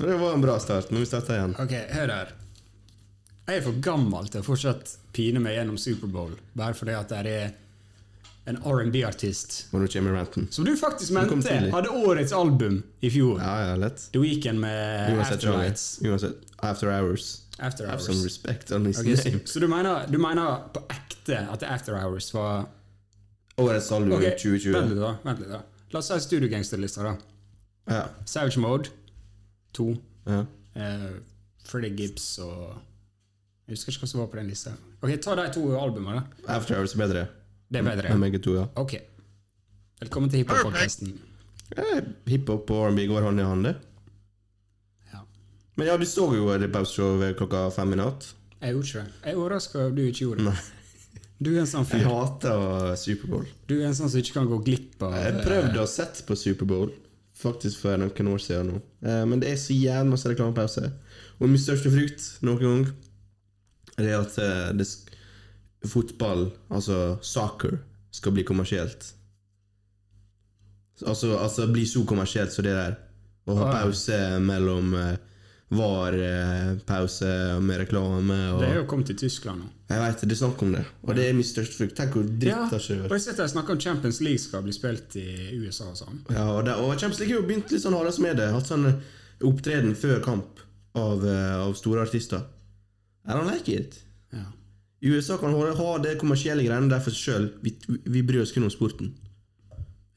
Det var en bra start, men vi starter igjen. Ok, hør her. Jeg er for gammel til å fortsatt pine meg gjennom Superbowl, bare fordi at det er en R&B-artist Og nå kommer ranten. som du faktisk mente hadde årets album i fjor. Ja, ja, lett. The Weekend med Uansett. Afterlights. Uansett. After Hours. After Have Hours. some respect on his okay, så, name. så du, mener, du mener på ekte at After Hours var Årets album okay, i Vent 2020. litt, da. vent litt da La oss si studiogangsterlista. da Ja. Savage Mode 2. ja. Eh, Freddie Gibbs og Jeg husker ikke hva som var på den lista. Ok, Ta de to albumene, da. After Hours er bedre. Det er bedre. Ja, begge to, ja. Ok. Velkommen til hiphop-podkasten. ja Hiphop og R&B går hånd i hånd, det. Ja. Men ja, du så jo det pauseshowet klokka fem i natt. Jeg gjorde ikke det. Jeg er overraska over du ikke gjorde det. Nei. Du er en sånn Jeg hater Superbowl. Du er en sånn som ikke kan gå glipp av Jeg prøvde å sette på Superbowl, faktisk for noen år siden nå. Eh, Men det er så jævlig masse reklamepause. Og min største frykt noen gang det er at eh, det fotball, altså soccer, skal bli kommersielt. Altså, altså bli så kommersielt som det der. Å ha pause mellom eh, var eh, pause med reklame og Det er jo kommet til Tyskland nå. Jeg vet, det er snakk om det. Og det er min største frykt. Tenk hvor dritt Ja, det og skjer. jeg sitter og snakker om Champions League skal bli spilt i USA og sånn. Ja, og, det, og Champions League har jo begynt litt sånn hardest med det. Hatt sånn eh, opptreden før kamp av, eh, av store artister. I don't like it. Ja. USA kan ha, ha det kommersielle greiene der for seg sjøl. Vi, vi bryr oss kun om sporten.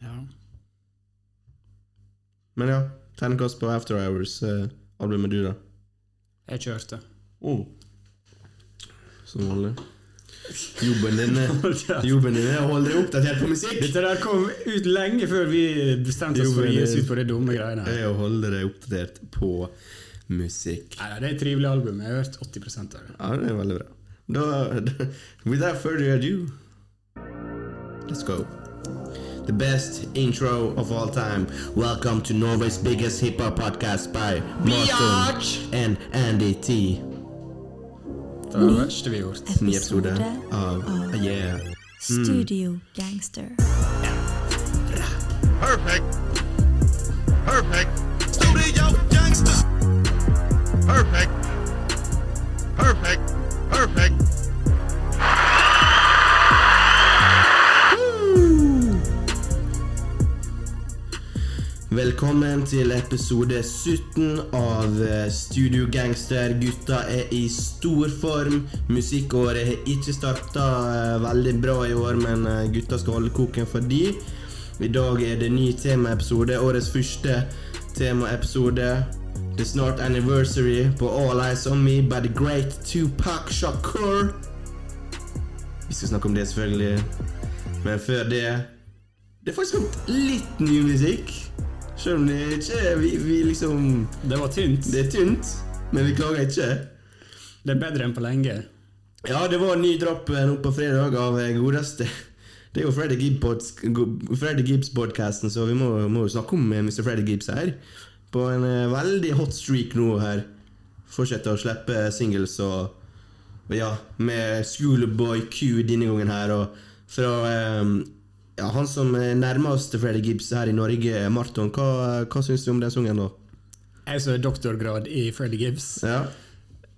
ja. Men ja, terningkast på After Hours. Eh, du, da? Jeg kjørte. Oh. Som vanlig. Jobben din, jobben din er å holde deg oppdatert på musikk! Dette der kom ut lenge før vi bestemte oss for å gi oss ut på de dumme greiene. er å holde deg oppdatert på musikk. Nei, det er et trivelig album. Jeg har hørt 80% av det. Ja, det er veldig bra. Da, da, without further ado, let's go. The best intro of all time. Welcome to Norway's biggest hip hop podcast by Martin and Andy T. Det er det verste vi har gjort. Ny episode Episode av av Yeah. Studio Gangster. Perfect. Perfect. Studio gangster. Perfect. Perfect. Perfect. Velkommen til episode 17 av eh, Studio Gangster. Gutta er i stor form. Musikkåret har ikke starta veldig bra i år, men eh, gutta skal holde koken for de. I dag er det ny temaepisode. Årets første temaepisode. The snart anniversary på All Eyes On Me by the great Tupac Shakur. Vi skal snakke om det, selvfølgelig. Men før det Det er faktisk kommet litt ny musikk. Selv om det ikke er vi, vi liksom Det var tynt. Det er tynt, men vi klager ikke. Det er bedre enn på lenge. Ja, det var en ny eh, nå på fredag av eh, godeste Det er jo Freddy Gibbs- Freddy Gibbs-podkasten, så vi må, må snakke om eh, Mr. Freddy Gibbs her. På en eh, veldig hot streak nå her. Fortsetter å slippe singles og, ja, med Schoolboy Q denne gangen her. Og fra eh, ja, han som er til Freddy Gibbs her i Norge, Marton, hva, hva syns du om den sangen, da? Er doktorgrad i Freddie Gibbs. Ja,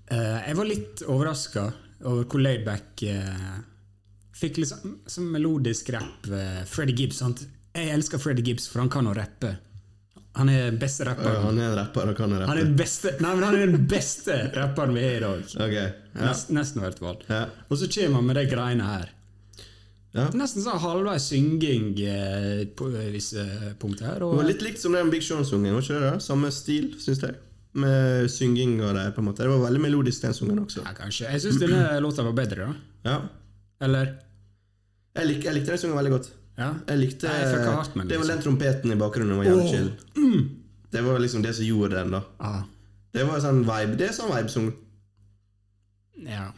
Uh, jeg var litt overraska over hvor laidback uh, Fikk litt sånn sånn melodisk rapp. Uh, Freddie Gibbs. Sant? Jeg elsker Freddie Gibbs, for han kan å rappe. Han er den beste rapperen. han er en rapper og kan rappe. Han er den beste, nei, men han er den beste rapperen vi er i dag. Ok, ja. Nest, nesten i hvert fall. Ja. Og så kommer han med de greiene her. Ja. Nesten sånn halvveis synging eh, på visse punkter her. Det var litt likt som den Big da? Samme stil, syns jeg. Med synging og det. på en måte Det var veldig melodisk, den sungen også. ja, kanskje. Jeg syns denne låta var bedre, da. Ja. Eller? Jeg, lik, jeg likte den sungen veldig godt. Ja. Jeg likte Nei, jeg hardt men, den, Det var liksom. den trompeten i bakgrunnen var oh. chill. chill. Det var liksom det som gjorde den, da. Ah, Det var sånn vibe. Det er sånn vibe-sung. ja.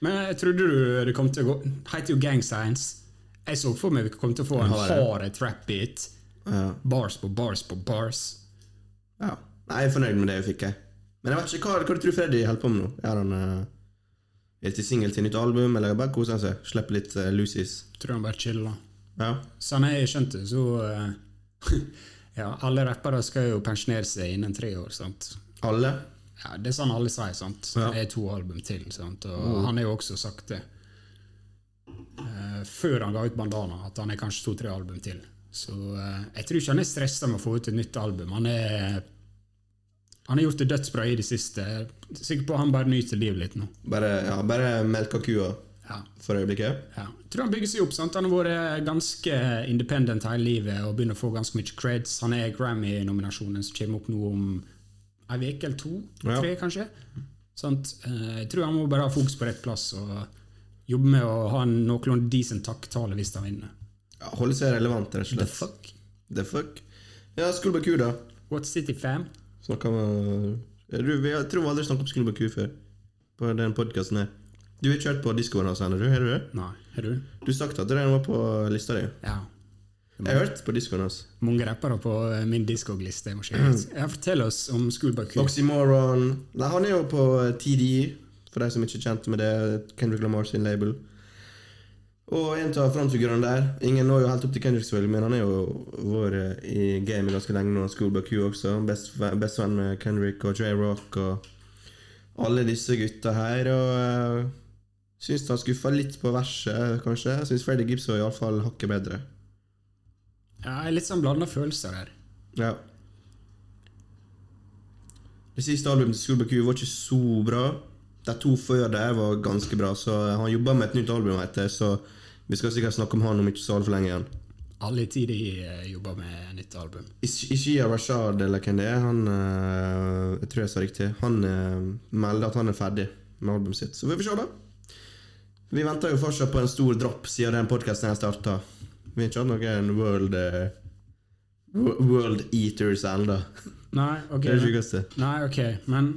Men jeg trodde du det kom til å gå Heter jo Gang Science. Jeg så for meg vi kom til å få en Har det. hard trap-beat. Ja. Bars på bars på bars. ja. Nei, jeg er fornøyd med det jeg fikk, jeg. Men jeg vet ikke hva, hva du tror Freddy holder på med nå. Er han uh, Er til singel til nytt album, eller bare koser han seg? Slipper litt uh, loosies? Tror han bare chiller. Ja. Sånn jeg skjønte, så uh, Ja, alle rappere skal jo pensjonere seg innen tre år, sant? Alle? Ja, Det er sånn alle sier. sant? Ja. Det er to album til. sant? Og han har jo også sagt det uh, før han ga ut Bandana, at han er kanskje to-tre album til. Så uh, jeg tror ikke han er stressa med å få ut et nytt album. Han er han har gjort det dødsbra i det siste. Er Sikker på han bare nyter livet litt nå. Bare, ja, bare melka kua Ja, for øyeblikket? ja. Jeg tror han bygger seg opp. sant? Han har vært ganske independent hele livet og begynner å få ganske mye creds. Han er Grammy-nominasjonen som kommer opp nå om ei uke eller to? Ja. Tre, kanskje? Sant? Eh, Jeg tror han må bare ha fokus på rett plass og jobbe med å ha en noenlunde decent takktale hvis han vinner. Ja, holde seg relevant, rett og slett. The fuck? The fuck? Ja, Q, da. What City Fam? Snakka med jeg tror, vi- aldri snakket om Q før. På den podkasten her. Du har ikke hørt på diskoen hans ennå, du? Har du det? Nei, har du? Du snakket at den var på lista di. Ja. Jeg har hørt på diskoen hans. Mange rappere på eh, min discogliste. Fortell oss om Schoolboy Q. Oxymoron Nei, Han er jo på TD, for de som ikke er kjent med det. Kendrick Lamar sin label. Og en av frontfigurene der Ingen når jo helt opp til Kendrick, selvfølgelig, men han er jo vært i gamet ganske lenge nå. Schoolboy Q også. Best- venn med Kendrick og J-Rock og alle disse gutta her. Og uh, syns han skuffa litt på verset, kanskje. Syns Freddie Gibbs var iallfall hakket bedre. Ja, litt sånn blanda følelser her. Ja. Det siste albumet til Skulberg Q var ikke så bra. De to før der var ganske bra, så han jobber med et nytt album, etter. så vi skal sikkert snakke om han om ikke så altfor lenge igjen. Alle i tide eh, jobber med nytt album. Ish- Ishia Rashad, eller hvem det er, han eh, Jeg tror jeg sa riktig. Han eh, melder at han er ferdig med albumet sitt, så vi får se, da. Vi venter jo fortsatt på en stor dropp siden den podkasten starta. Vi er ikke hatt noen World uh, World Eaters ennå. Nei, ok. Det er sjukeste. Nei, ok, men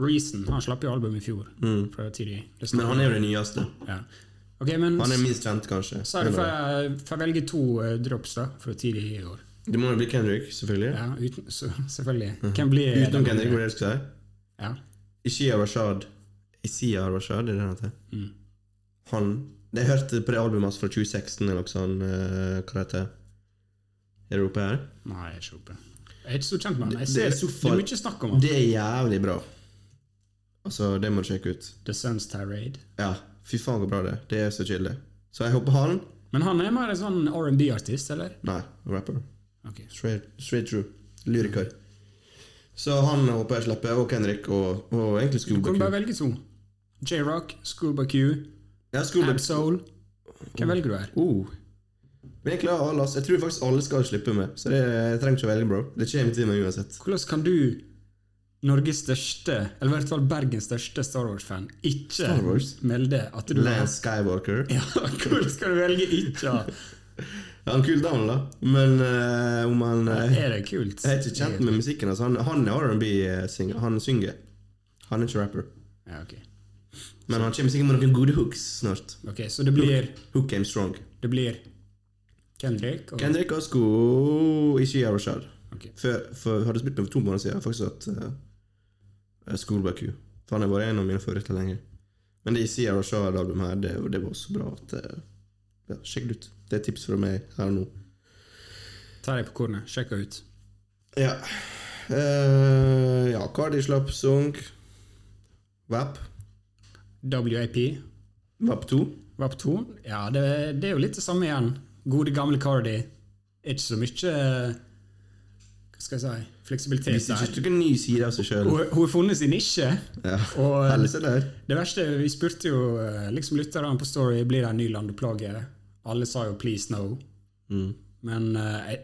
Reason Han slapp jo album i fjor. Fra tidlig. Men han er jo det nyeste. ja. Okay, men Han er minst kjent, kanskje. så er det for får velge to drops da fra tidlig i år. Det må jo bli Kendrick, selvfølgelig. Ja, uten, så, selvfølgelig. Hvem blir Mhm. Utenom Kendrick, hva skal si? Ja. Ishia Rashad. Ishia Rashad, er det han heter? Mm. Han Jeg hørte på det albumet hans fra 2016, eller noe sånt. Hva heter det Er du oppe her? Nei, jeg er ikke oppe. Jeg er ikke så kjent med han. Jeg Det ser, er det, så det far- er mye snakk om han. Det er jævlig bra. Altså, det må du sjekke ut. The Suns Tirade. Ja, fy faen hvor bra det. Det er så chill, det. Så jeg håper han Men han er mer en sånn R&B-artist, eller? Nei, rapper. Ok. Straight, straight true. Lyriker. Så han håper jeg slipper, og Kendrick, og, og egentlig Du kan bare velge to. J-Rock, Scuba Q, Ja, Schoolboy Soul. Hvem velger du her? Oh. Men jeg har alle. Jeg tror faktisk alle skal slippe med, så det, jeg trenger ikke å velge, bro. Det kommer til meg uansett. Hvordan kan du, Norges største, eller i hvert fall Bergens største Star Wars-fan, ikke Star Wars? melde at du Lance Skywalker. Ja, hvordan skal du velge ikke? Han er kul down, da. Men uh, om han uh, Er det kult? Jeg er ikke kjent med musikken hans. Han, han er R&B-synger. Han synger. Han er ikke rapper. Ja, ok. Men han kommer sikkert med noen gode hooks snart. Ok, så det blir, Hook game strong. det blir Kendrick og Kendrick og Ishia Rashad. Ok. Før, for, hadde spilt med for to måneder siden. Faktisk at uh, Schoolback U. For han har vært en av mine favoritter lenge. Men det Ishia Rashad-albumet her, det, det var så bra at uh, ja, Sjekk det ut. Det er tips fra meg her og nå. Ta deg på kornet, sjekk ut. Ja. Uh, ja, Cardi slapp sang. VAP. WAP, VAP 2. VAP 2. Ja, det, det er jo litt det samme igjen. Gode, gamle Cardi. Ikke så mye eh, Hva skal jeg si fleksibilitet Hvis ikke en ny side av seg sjøl. Hun, har funnet sin nisje. Ja. Og eh, det verste, vi spurte jo eh, liksom lytterne på Story blir det en ny landeplage. Alle sa jo 'please no'. Mm. Men jeg,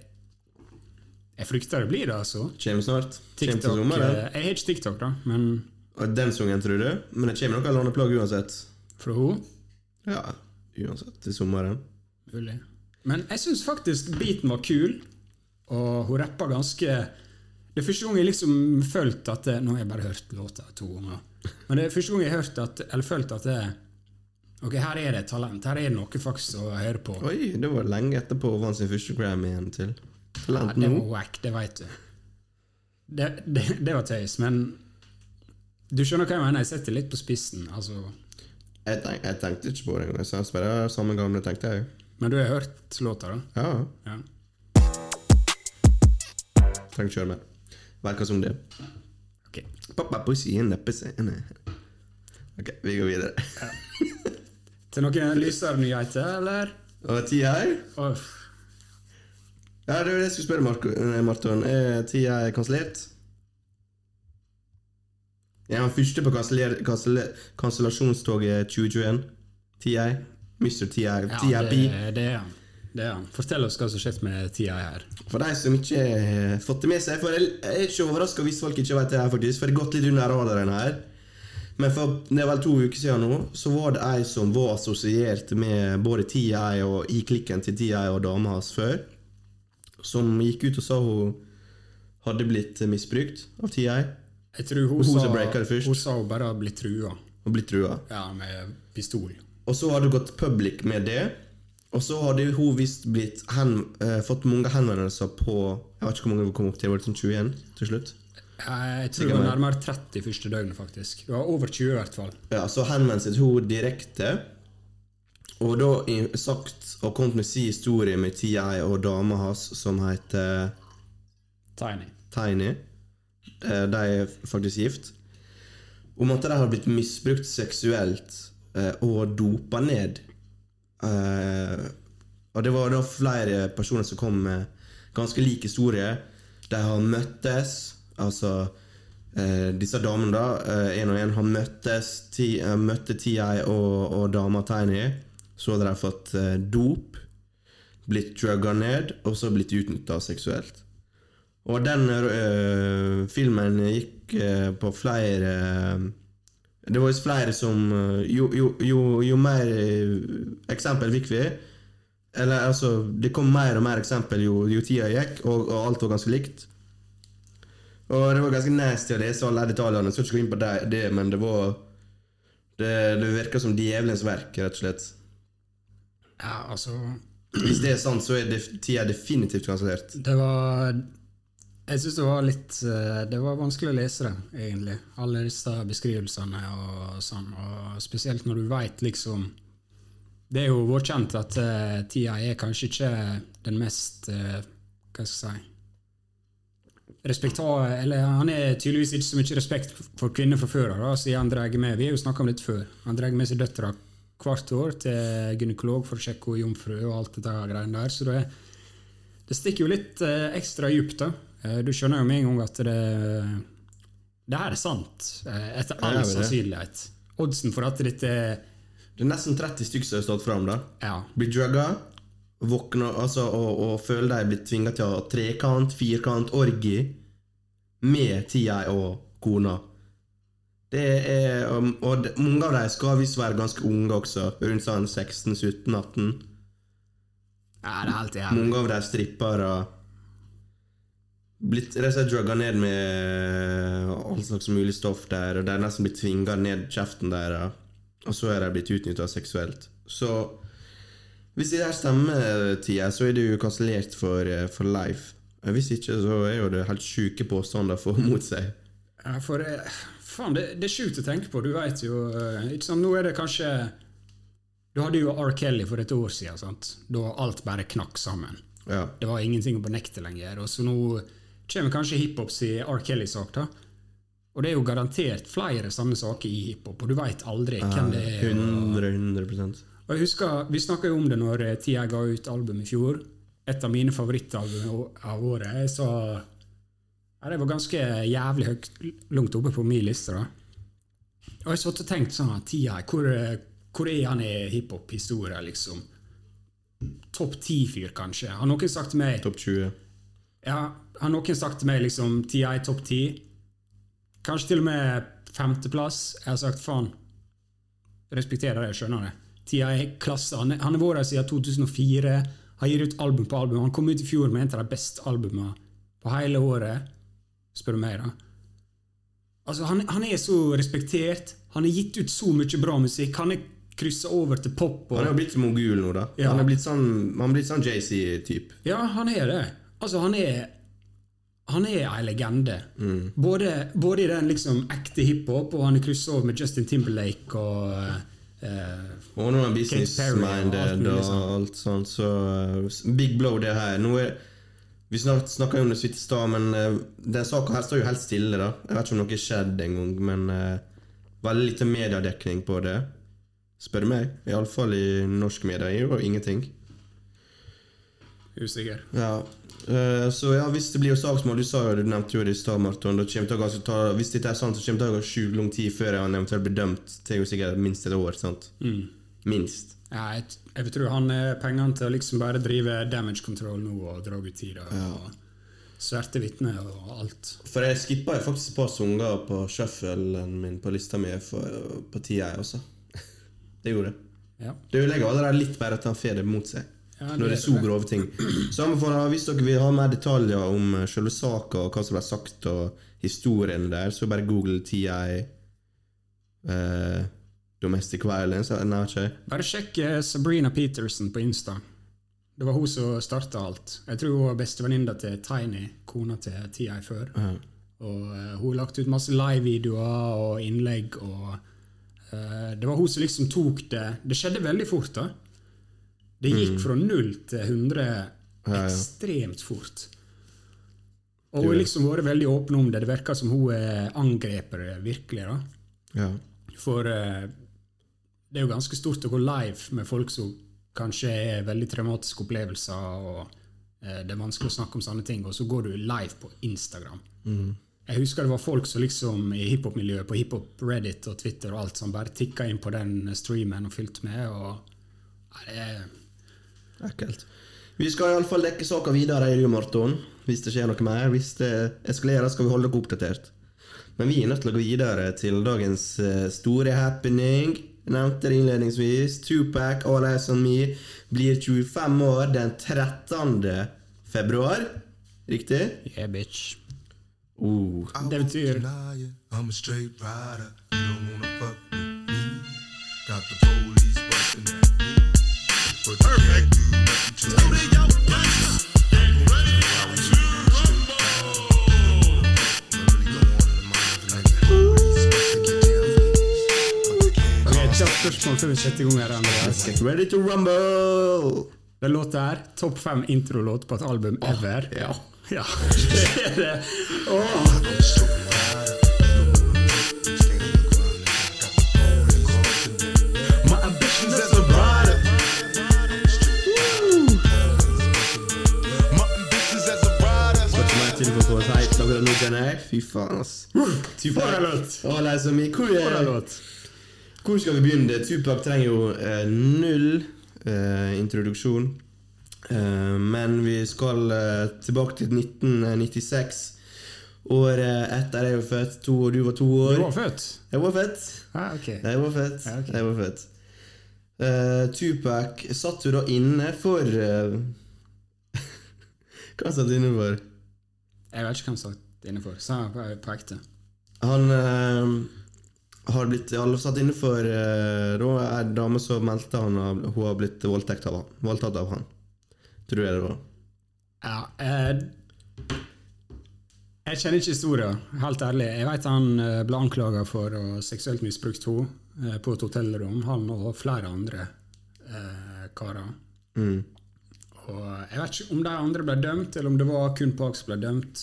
jeg frykter det blir det, altså. Kjem snart. Kommer til sommeren. jeg har ikke TikTok, da, men den sangen, tror du? Men det kommer noe landeplagg uansett. fra hun Ja, uansett. Til sommeren. Mulig. Men jeg syns faktisk beaten var kul, og hun rappa ganske Det er første gang jeg liksom følte at det, Nå har jeg bare hørt låta to ganger. Men det er første gang jeg hørte at, eller følte at det, Ok, her er det et talent. Her er det noe faktisk å høre på. Oi, det var lenge etterpå hun vant sin første Grammy igjen til. Ja, Talent det nå. var wack, det veit du. Det, det, det var tøys, men du skjønner hva jeg mener? Jeg setter litt på spissen. altså Jeg, tenk, jeg tenkte ikke på det engang. Jeg bare ja, samme gamle, tenkte jeg. Men du har hørt låta, da? Ja, Ja. trenger ikke høre mer. Verker som det. Ok. Pappa pussy in the pussy. Ok, vi går videre. Til noen lysere nyheter, eller? Og tida her? Oh. Ja, det var det jeg skulle spørre nei, Marton. Er tida kansellert? Er han første på kansellasjonstoget 2021? TI? Mr. TI? Ja, TIP? det, det er han. Det er han. Fortell oss hva som skjedde med TI her. For de som ikke har fått det med seg For jeg jeg er ikke overraska hvis folk ikke vet det her, faktisk. For det har gått litt under radaren her. Men for det er vel to uker siden nå, så var det ei som var assosiert med både TI og i klikken til TI og dama hans før, som gikk ut og sa hun hadde blitt misbrukt av TI Jeg tror hun, Hun sa, hun sa hun bare hadde blitt trua. Hun blitt trua. Ja, med pistol. Og så hadde hun gått public med det. Og så hadde hun visst eh, fått mange henvendelser på Jeg vet ikke hvor mange hun kom opp til, var det sånn 21 til slutt? Jeg tror det var nærmere 30 første døgnet, faktisk. Det var over 20 i hvert fall. Ja, så henvendte til direkte. Og da sagt og kommet med sin historie med TI og dama hans som heter Tiny. Tiny. Eh, De er faktisk gift. Om at de har blitt misbrukt seksuelt eh, og dopa ned. Eh, Og det var da flere personer som kom med ganske lik historie. De har møttes, altså disse damene, da, én og én, har møttes, møtte TI og, og dama Tiny. Så hadde de fått dop, blitt drugga ned, og så blitt utnytta seksuelt. Og den uh, filmen gikk uh, på flere Det var flere som øh, jo, jo, jo, jo mer eksempel fikk vi Eller altså Det kom mer og mer eksempel jo, jo tida gikk, og, og alt var ganske likt. Og det var ganske nasty å lese alle de detaljene. Jeg skal ikke gå inn på det, det men det var Det, det virka som djevelens verk, rett og slett. Ja, altså Hvis det er sant, så er det, tida definitivt kansellert. Det var Jeg syns det var litt eh, Det var vanskelig å lese det, egentlig. Alle disse beskrivelsene og sånn. Og spesielt når du veit liksom Det er jo vært kjent at uh, tida er kanskje ikke den mest uh, Hva skal jeg si Respektar... eller Han er tydeligvis ikke så mye respekt for kvinner fra før av, siden han drar med Vi har jo snakka om det før. Han drar med seg døtra hvert år til gynekolog for å sjekke henne jomfru og alt dette greiene der. Så det, det stikker jo litt uh, ekstra djupt, da. Eh, du skjønner jo med en gang at det Det her er sant, eh, etter all sannsynlighet. Oddsen for at dette Det er nesten 30 stykker som har stått fram, da. Ja. blir drugga, våkner altså, og, og føler de blir tvinga til å ha trekant, firkant, orgi med TI og kona. Det er, um, og det, mange av dem skal visst være ganske unge også, rundt sånn 16-17-18. ja, det er helt jævlig. Mange av dem strippere og slett drugga ned med all slags mulig stoff der, og de er nesten blitt tvinga ned kjeften der, og så er de blitt utnytta seksuelt. Så hvis det her stemmer, Tia, så er jo kansellert for, eh, for life. Hvis ikke, så er jo det helt sjuke påstander for mot seg. Ja, for eh, faen, det, det er sjukt å tenke på. Du vet jo eh, ikke sant, Nå er det kanskje Du hadde jo R. Kelly for et år siden, sant? da alt bare knakk sammen. Ja. Det var ingenting å benekte lenger. Og så nå kommer kanskje hiphop si R. Kelly-sak, da. Og det er jo garantert flere sånne saker i hiphop, og du veit aldri hvem det er. 100, 100%. og jeg husker, Vi snakka jo om det når Tia T.I. ga ut album i fjor. Et av mine favorittalbum av året. Jeg sa ja, Det var ganske jævlig høyt, langt oppe på min liste. da. Og jeg satt og tenkte sånn at T.I., hvor, eh, hvor er han i hiphop-historie, liksom? Topp ti-fyr, kanskje? Har noen sagt til meg Topp 20. ja, Har noen sagt til meg liksom T.I. topp ti? Kanskje til og med femteplass. Jeg har sagt faen. Respekterer det, skjønner det. T.I. er klasse. Han, han har vært her siden 2004. Har gitt ut album på album. Han kom ut i fjor med en av de beste albumene på hele året, spør du meg. da. Altså, han, han er så respektert. Han har gitt ut så mye bra musikk. Han er kryssa over til pop. Han er blitt blitt mogul nå, da. Ja. Han er blitt sånn, han er blitt sånn JC-type. ja, han er det. Altså, han er han er ei legende. Mm. Både, både i den liksom ekte hiphop, og han er kryssa over med Justin Timberlake og uh, Og nå er han og business-minded mulig og sånn. alt sånt, så uh, Big blow, det her. Nå er Vi snart snakka om det så vidt i stad, men uh, den saka her står jo helt stille, da. Jeg vet ikke om noe har skjedd en gang, men uh, veldig lite mediedekning på det. Spør du meg. Iallfall i norsk media. er jo ingenting. Usikker. Ja. Eh, så ja, hvis det blir jo saksmål Du sa jo, du nevnte jo det i stad, Marton. Da kommer det til å ganske ta, hvis dette er sant, så kommer det til å gå sjukt lang tid før han eventuelt blir dømt. Det er jo sikkert minst et år. sant? Mm. Minst. Ja, jeg, jeg tror han har pengene til å liksom bare drive damage control nå og dra ut tida. Og sverte vitner og alt. For jeg skippa faktisk et par sanger på shufflen min på lista mi for, på tida, jeg også. Det gjorde jeg. Ja. Det ødelegger allerede litt bare at han får det mot seg. Ja, når det er så grove ting. Så anbefaler Hvis dere vil ha mer detaljer om eh, selve saka og hva som ble sagt, og historien der, så bare google TI eh, Domestic Violence. Nei, ikke Bare sjekk eh, Sabrina Peterson på Insta. Det var hun som starta alt. Jeg tror hun var bestevenninna til Tiny, kona til TI før. Og uh, Hun har lagt ut masse live-videoer og innlegg. og uh, Det var hun som liksom tok det Det skjedde veldig fort. da. Det gikk fra null til 100 ja. ekstremt fort. Og hun har liksom vært veldig åpen om det. Det virker som hun er angrepet det virkelig. da. Ja. For uh, det er jo ganske stort å gå live med folk som kanskje er veldig traumatiske opplevelser, og uh, det er vanskelig å snakke om sånne ting, og så går du live på Instagram. Jeg husker det var folk som liksom i hiphop-miljøet, på hiphop Reddit og Twitter og alt, som bare tikka inn på den streamen og fylte med. og Nei, det er Ekkelt. Vi skal iallfall dekke saka videre i Rio Marton, hvis det skjer noe mer. Hvis det eskalerer, skal vi holde dere oppdatert. Men vi er nødt til å gå videre til dagens eh, store happening. Jeg nevnte det innledningsvis. Tupac, All Eyes On Me, blir 25 år den 13. februar. Riktig? Yeah, bitch. Oh. Det betyr- I'm a straight rider. You don't wanna fuck with me. Got the police spørsmål før vi setter i gang her, Andreas. Ready to rumble! Den låta her, topp fem introlåt på et album ever. Ja. Ja, det er det. Åh. Kjenner jeg. Fy faen, ass. Låt! All Eyes Hvor, hvor skal vi begynne? Tupac trenger jo eh, null eh, introduksjon. Eh, men vi skal eh, tilbake til 1996. Året etter jeg var født. To, du var to år. Du var født? Jeg var født. Ah, okay. Jeg var født. Ah, okay. Jeg var født. Uh, Tupac satt jo da inne for uh, Hva satt du inne for? Jeg vet ikke hvem han satt inne for. Sa jeg på, ekte. Han øh, har blitt alle satt inne for uh, Da er en dame som meldte han at hun har blitt voldtatt av han, voldtatt av han. Tror du det var. Ja, øh, jeg kjenner ikke historien, helt ærlig. Jeg vet han ble anklaga for å seksuelt misbrukt henne på et hotellrom, han og flere andre karer. Mm. Og jeg vet ikke om de andre ble dømt, eller om det var kun Park som ble dømt.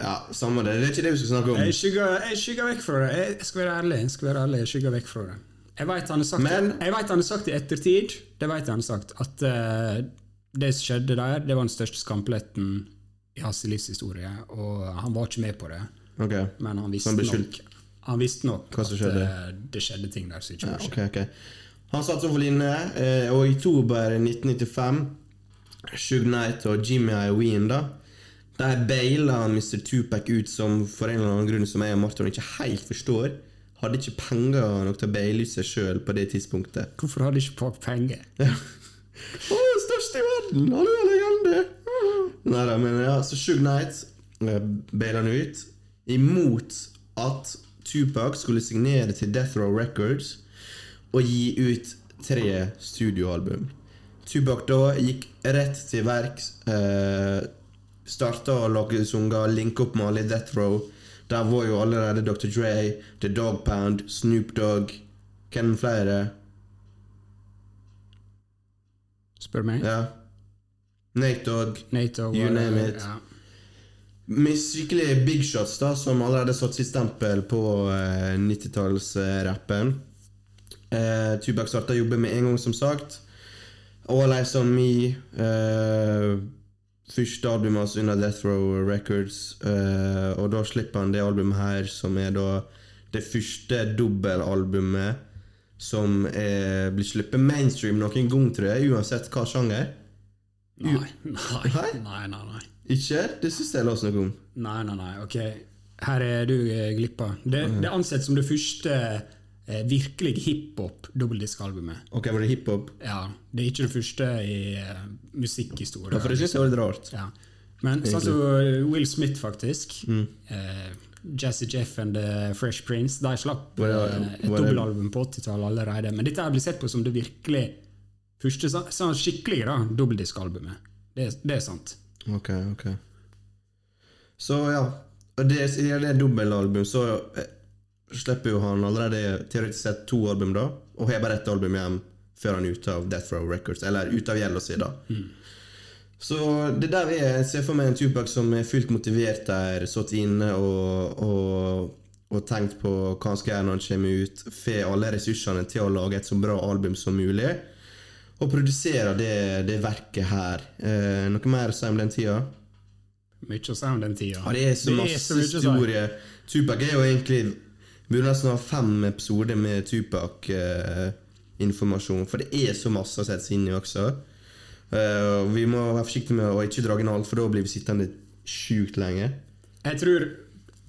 Ja, samme det. Det er ikke det vi skal snakke om. Jeg skygger, jeg skygger vekk fra det. Jeg skal være ærlig. Jeg skal være ærlig, jeg skygger vekk fra det. Jeg vet han har sagt, Men- jeg vet han har sagt i ettertid Det vet han har sagt At uh, det som skjedde der, det var den største skampletten i hans livshistorie. Og han var ikke med på det, okay. men han visste han nok, han visste nok som at skjedde? Uh, det skjedde ting der som ikke burde ja, okay, okay. Han satt så for inne, eh, og i oktober 1995 Shug Knight og Jimmy Iovine da Der baila Mr. Tupac ut som for en eller annen grunn som jeg og Martin ikke helt forstår. Hadde ikke penger nok til å baile ut seg sjøl på det tidspunktet. Hvorfor hadde ikke Park penger? Å, størst i verden! Han er legende! Neida, men ja, så Shug Knight eh, baila han ut. Imot at Tupac skulle signere til Death Row Records og gi ut tre studioalbum. Tupac da gikk rett til verks. Eh, starta å lage sanger, linke opp med alle i Death Row. Der var jo allerede Dr. Dre, The Dog Pound, Snoop Dogg Hvem flere? Spør meg. Ja. Nate Dogg. Nate Dogg You name it. Ja. Med skikkelig big shots, da, som allerede satt sitt stempel på eh, 90-tallsrappen. Eh, Tubac starta å jobbe med en gang, som sagt. All Eyes On Me. Eh, første albumet hans under Death Row Records. Uh, og da slipper han det albumet her, som er da det første dobbelalbumet som er, blir sluppet mainstream noen gang, tror jeg, uansett hva sjanger. Nei, nei, nei, nei, nei. Ikke? Det syns jeg la oss noe om. Nei, nei, nei, ok. Her er du eh, glippa. Det, det ansett som det første eh, virkelig hiphop-dobbeltdiskalbumet. Ok, var det hiphop? Ja, det er ikke det første i eh, musikkhistorie. Ja, for det syns jeg var litt rart. Ja. Men sånn som Will Smith, faktisk. Mm. Eh, Jazzy Jeff and The Fresh Prince De slapp Var det- eh, et var det- dobbelalbum på 80-tallet allerede. Men dette blir sett på som det virkelig første sånn, skikkelige da, dobbeltdiskalbumet. Det, det er sant. Ok, ok. Så ja. Og det, er det dobbeltalbum, så eh, slipper jo han allerede teoretisk sett to album, da. Og har bare ett album igjen før han er ute av Death Row Records. Eller ute av gjelda si, da. Så det der er Jeg ser for meg en Tupac som er fullt motivert der, sittet inne og, og, og tenkt på hva han skal gjøre når han kommer ut. Får alle ressursene til å lage et så bra album som mulig. Og produserer det, det verket her. Eh, noe mer å si om den tida? Mye å si om den tida. Ja, det er så masse historie. Tupac er jo egentlig burde nesten ha fem episoder med Tupac-informasjon, for det er så masse å sette seg inn i også. Eh, vi må være forsiktige med å ikke dra inn alt, for da blir vi sittende sjukt lenge. Jeg tror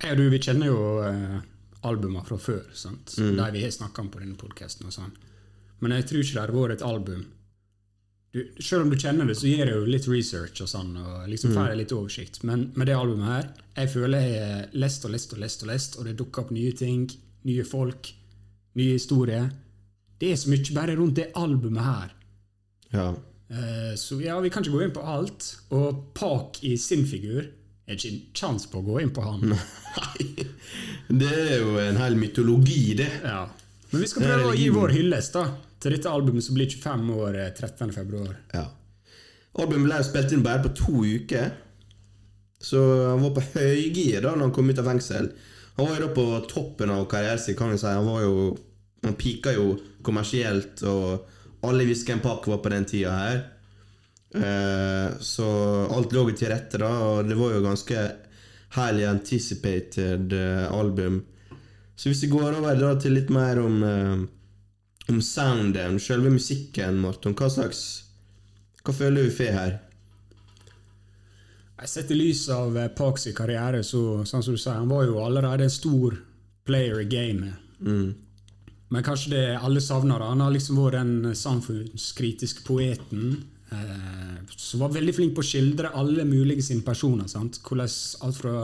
Jeg og du vi kjenner jo uh, albumene fra før, sant? Mm. de vi har snakka om på denne podkasten. Sånn. Men jeg tror ikke det har vært et album du, Selv om du kjenner det, så gir det jo litt research og sånn, og Mm. liksom får jeg litt oversikt. Men med det albumet her, jeg føler jeg har lest og lest og lest, og lest, og det dukker opp nye ting, nye folk, nye historier. Det er så mye bare rundt det albumet her. Ja. Uh, Så ja, vi kan ikke gå inn på alt. Og Park i sin figur er ikke en sjanse på å gå inn på han. Nei. Det er jo en hel mytologi, det. Ja. Men vi skal prøve å gi vår hyllest da, til dette albumet som blir 25 år eh, 13. februar. Ja. Albumet ble spilt inn bare på to uker. Så han var på høygir da når han kom ut av fengsel. Han var jo da på toppen av karrieren sin, kan vi si. Han var jo Han pika jo kommersielt, og alle visste hvem Pac var på den tida her. Eh, så alt lå jo til rette, da, og det var jo ganske highly anticipated eh, album. Så hvis vi går over da til litt mer om eh, om sounden, sjølve musikken, Morten, hva slags Hva føler du får her? Sett i lys av eh, Parks karriere, så sånn som du sier, han var jo allerede en stor player i gamet. Mm. Men kanskje det alle savner. Han har liksom vært den samfunnskritiske poeten eh, som var veldig flink på å skildre alle mulige sine personer. Sant? Hvordan alt fra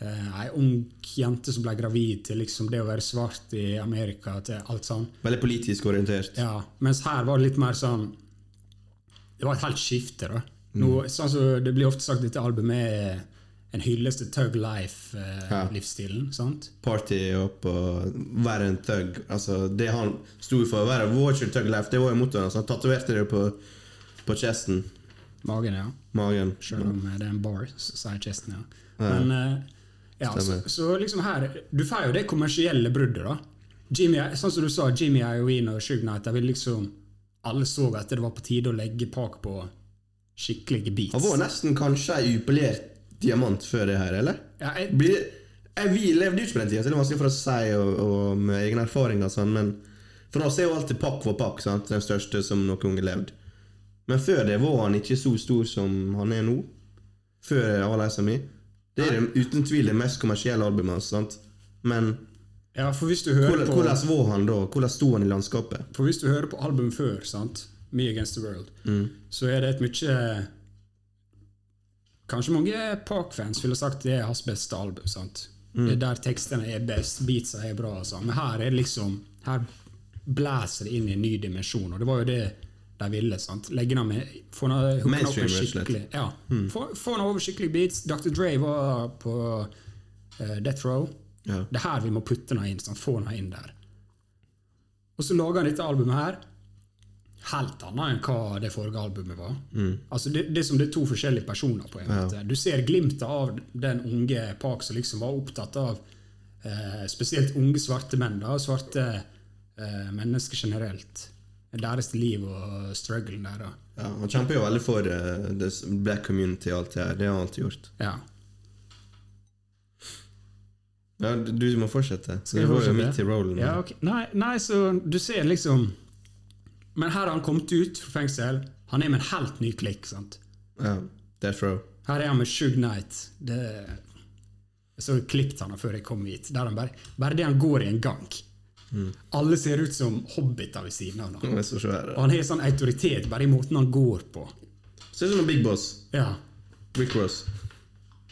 ei ung jente som ble gravid, til liksom det å være svart i Amerika, til alt sånn. Veldig politisk orientert. Ja, mens her var det litt mer sånn Det var et helt skifte, da. Nå, sånn så Det blir ofte sagt at dette albumet er en hyllest til Tug Life-livsstilen. sant? Party opp og være en thug. Altså, det han sto for, å være Watcher thug life, det var jo mottoet hans. Han tatoverte det på, på chesten. Magen, ja. Magen. Selv om eh, det er en bar, så sier chesten, ja. Ja. Men eh, ja, så, så liksom her Du får jo det kommersielle bruddet, da. Jimmy, sånn som du sa, Jimmy Iovine og Shug Knight, liksom Alle så at det var på tide å legge Park på skikkelige beats. Han var nesten kanskje ei upolert diamant før det her, eller? ja, jeg, Blir, jeg, vi levde ikke på den tida, så det er vanskelig for å si og, og med egne erfaringer sånn, men for oss er jo alltid Pakk for Pakk sant? den største som noen gang har levd. Men før det var han ikke så stor som han er nå. Før All Eyes On Me. Det er det uten tvil det mest kommersielle albumet hans, sant? Men ja, for hvis du hører hvordan, på hvordan var han da? Hvordan sto han i landskapet? For hvis du hører på album før, sant? Me Against the World, så er det et mye Kanskje mange Park-fans ville sagt det er hans beste album. sant? Det er der tekstene er best, beatsa er bra. Altså. Men her er det liksom Her blæser det inn i en ny dimensjon, og det var jo det de ville. sant? Legge den med, få hooke opp slett. skikkelig ja, få, få den over skikkelig beats. Dr. Dre var på uh, Death Row. Ja. Det er her vi må putte noe inn. sant? Få noe inn der. Og så lager han dette albumet her. helt annet enn hva det forrige albumet var. Altså det, det er som det er to forskjellige personer. på en måte. Du ser glimtet av den unge Park som liksom var opptatt av eh, spesielt unge svarte menn. da, Svarte eh, mennesker generelt. Deres liv og strugglen der. Og. Ja, han kjemper jo veldig for uh, black community og alt det her. Det har han alltid gjort. Ja. Ja, du du må fortsette. Skal jeg fortsette? midt i rollen. Ja, okay. nei, nei, så du ser liksom Men her har han kommet ut fra fengsel. Han er med en helt ny klikk. sant? ja. Death Row. Her er han med Shug Knight. Det, jeg så klippet han før jeg kom hit. Der han bare, bare det han går i en gang. Alle ser ut som hobbiter ved siden av ham. Og han har sånn autoritet bare i måten han går på. Ser ut som en big boss. Ja. Rick Ross.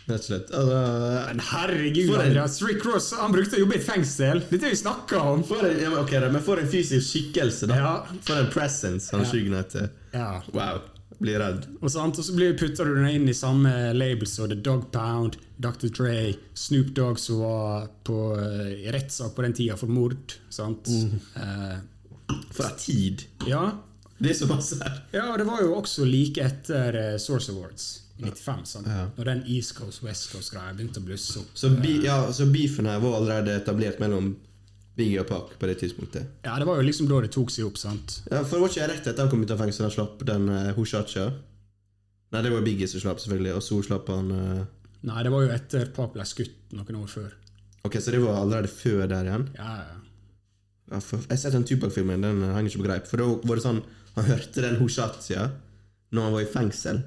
Rett og slett. Uh, Men herregud, en- Andreas. Rick Ross han brukte å jobbe i et fengsel. Dette har vi snakka om. for en, ja, okay, men for en fysisk skikkelse, da. Ja. For en presence han Ja. skyggen heter. Ja. Wow. Blir redd. Og, sant? og så putter du den inn i samme label som The Dog Pound, Dr. Dre, Snoop Dogg som var på, eh, i rettssak på den tida for mord. Sant? Eh, For en tid. ja. Det er så masse her. ja, og det var jo også like etter uh, Source Awards i 95, sant? Ja. når den East Coast West Coast-greia begynte å blusse opp. Så, bi, ja, så beefen her var allerede etablert mellom Biggie og Park på det tidspunktet. Ja, Det var jo liksom da det tok seg opp. sant? Ja, for det var ikke rett etter han kom ut av fengsel han slapp den uh, Hushacha? Nei, det var Biggie som slapp, selvfølgelig, og så slapp han uh... Nei, det var jo etter Park ble skutt noen år før. Ok, så det var allerede før der igjen? Ja, ja. Ja, for, jeg har sett den Tupac-filmen, den henger ikke på greip. For da var det sånn Han hørte den Hushacha når han var i fengsel,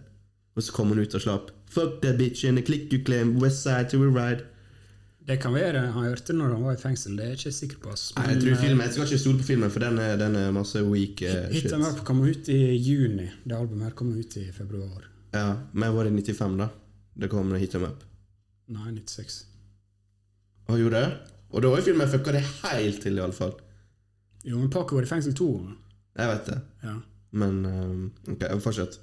og så kom han ut og slapp. Fuck that bitch in the click you claim, west side to a ride. Det kan være han hørte når han var i fengsel. Det er jeg ikke sikker på. Nei, jeg tror eh, filmen, jeg skal ikke stole på filmen, for den er, den er masse weak uh, Hit shit. Em Up kom ut i juni. Det albumet her kom ut i februar. Ja, men var det 95, da? Det kom Hit Them Up. Nei, 96. Og gjorde det? Og da var jo filmen fucka det helt til, iallfall. Jo, men Paco var i fengsel to ganger. Jeg vet det. Ja. Men um, ok, fortsett.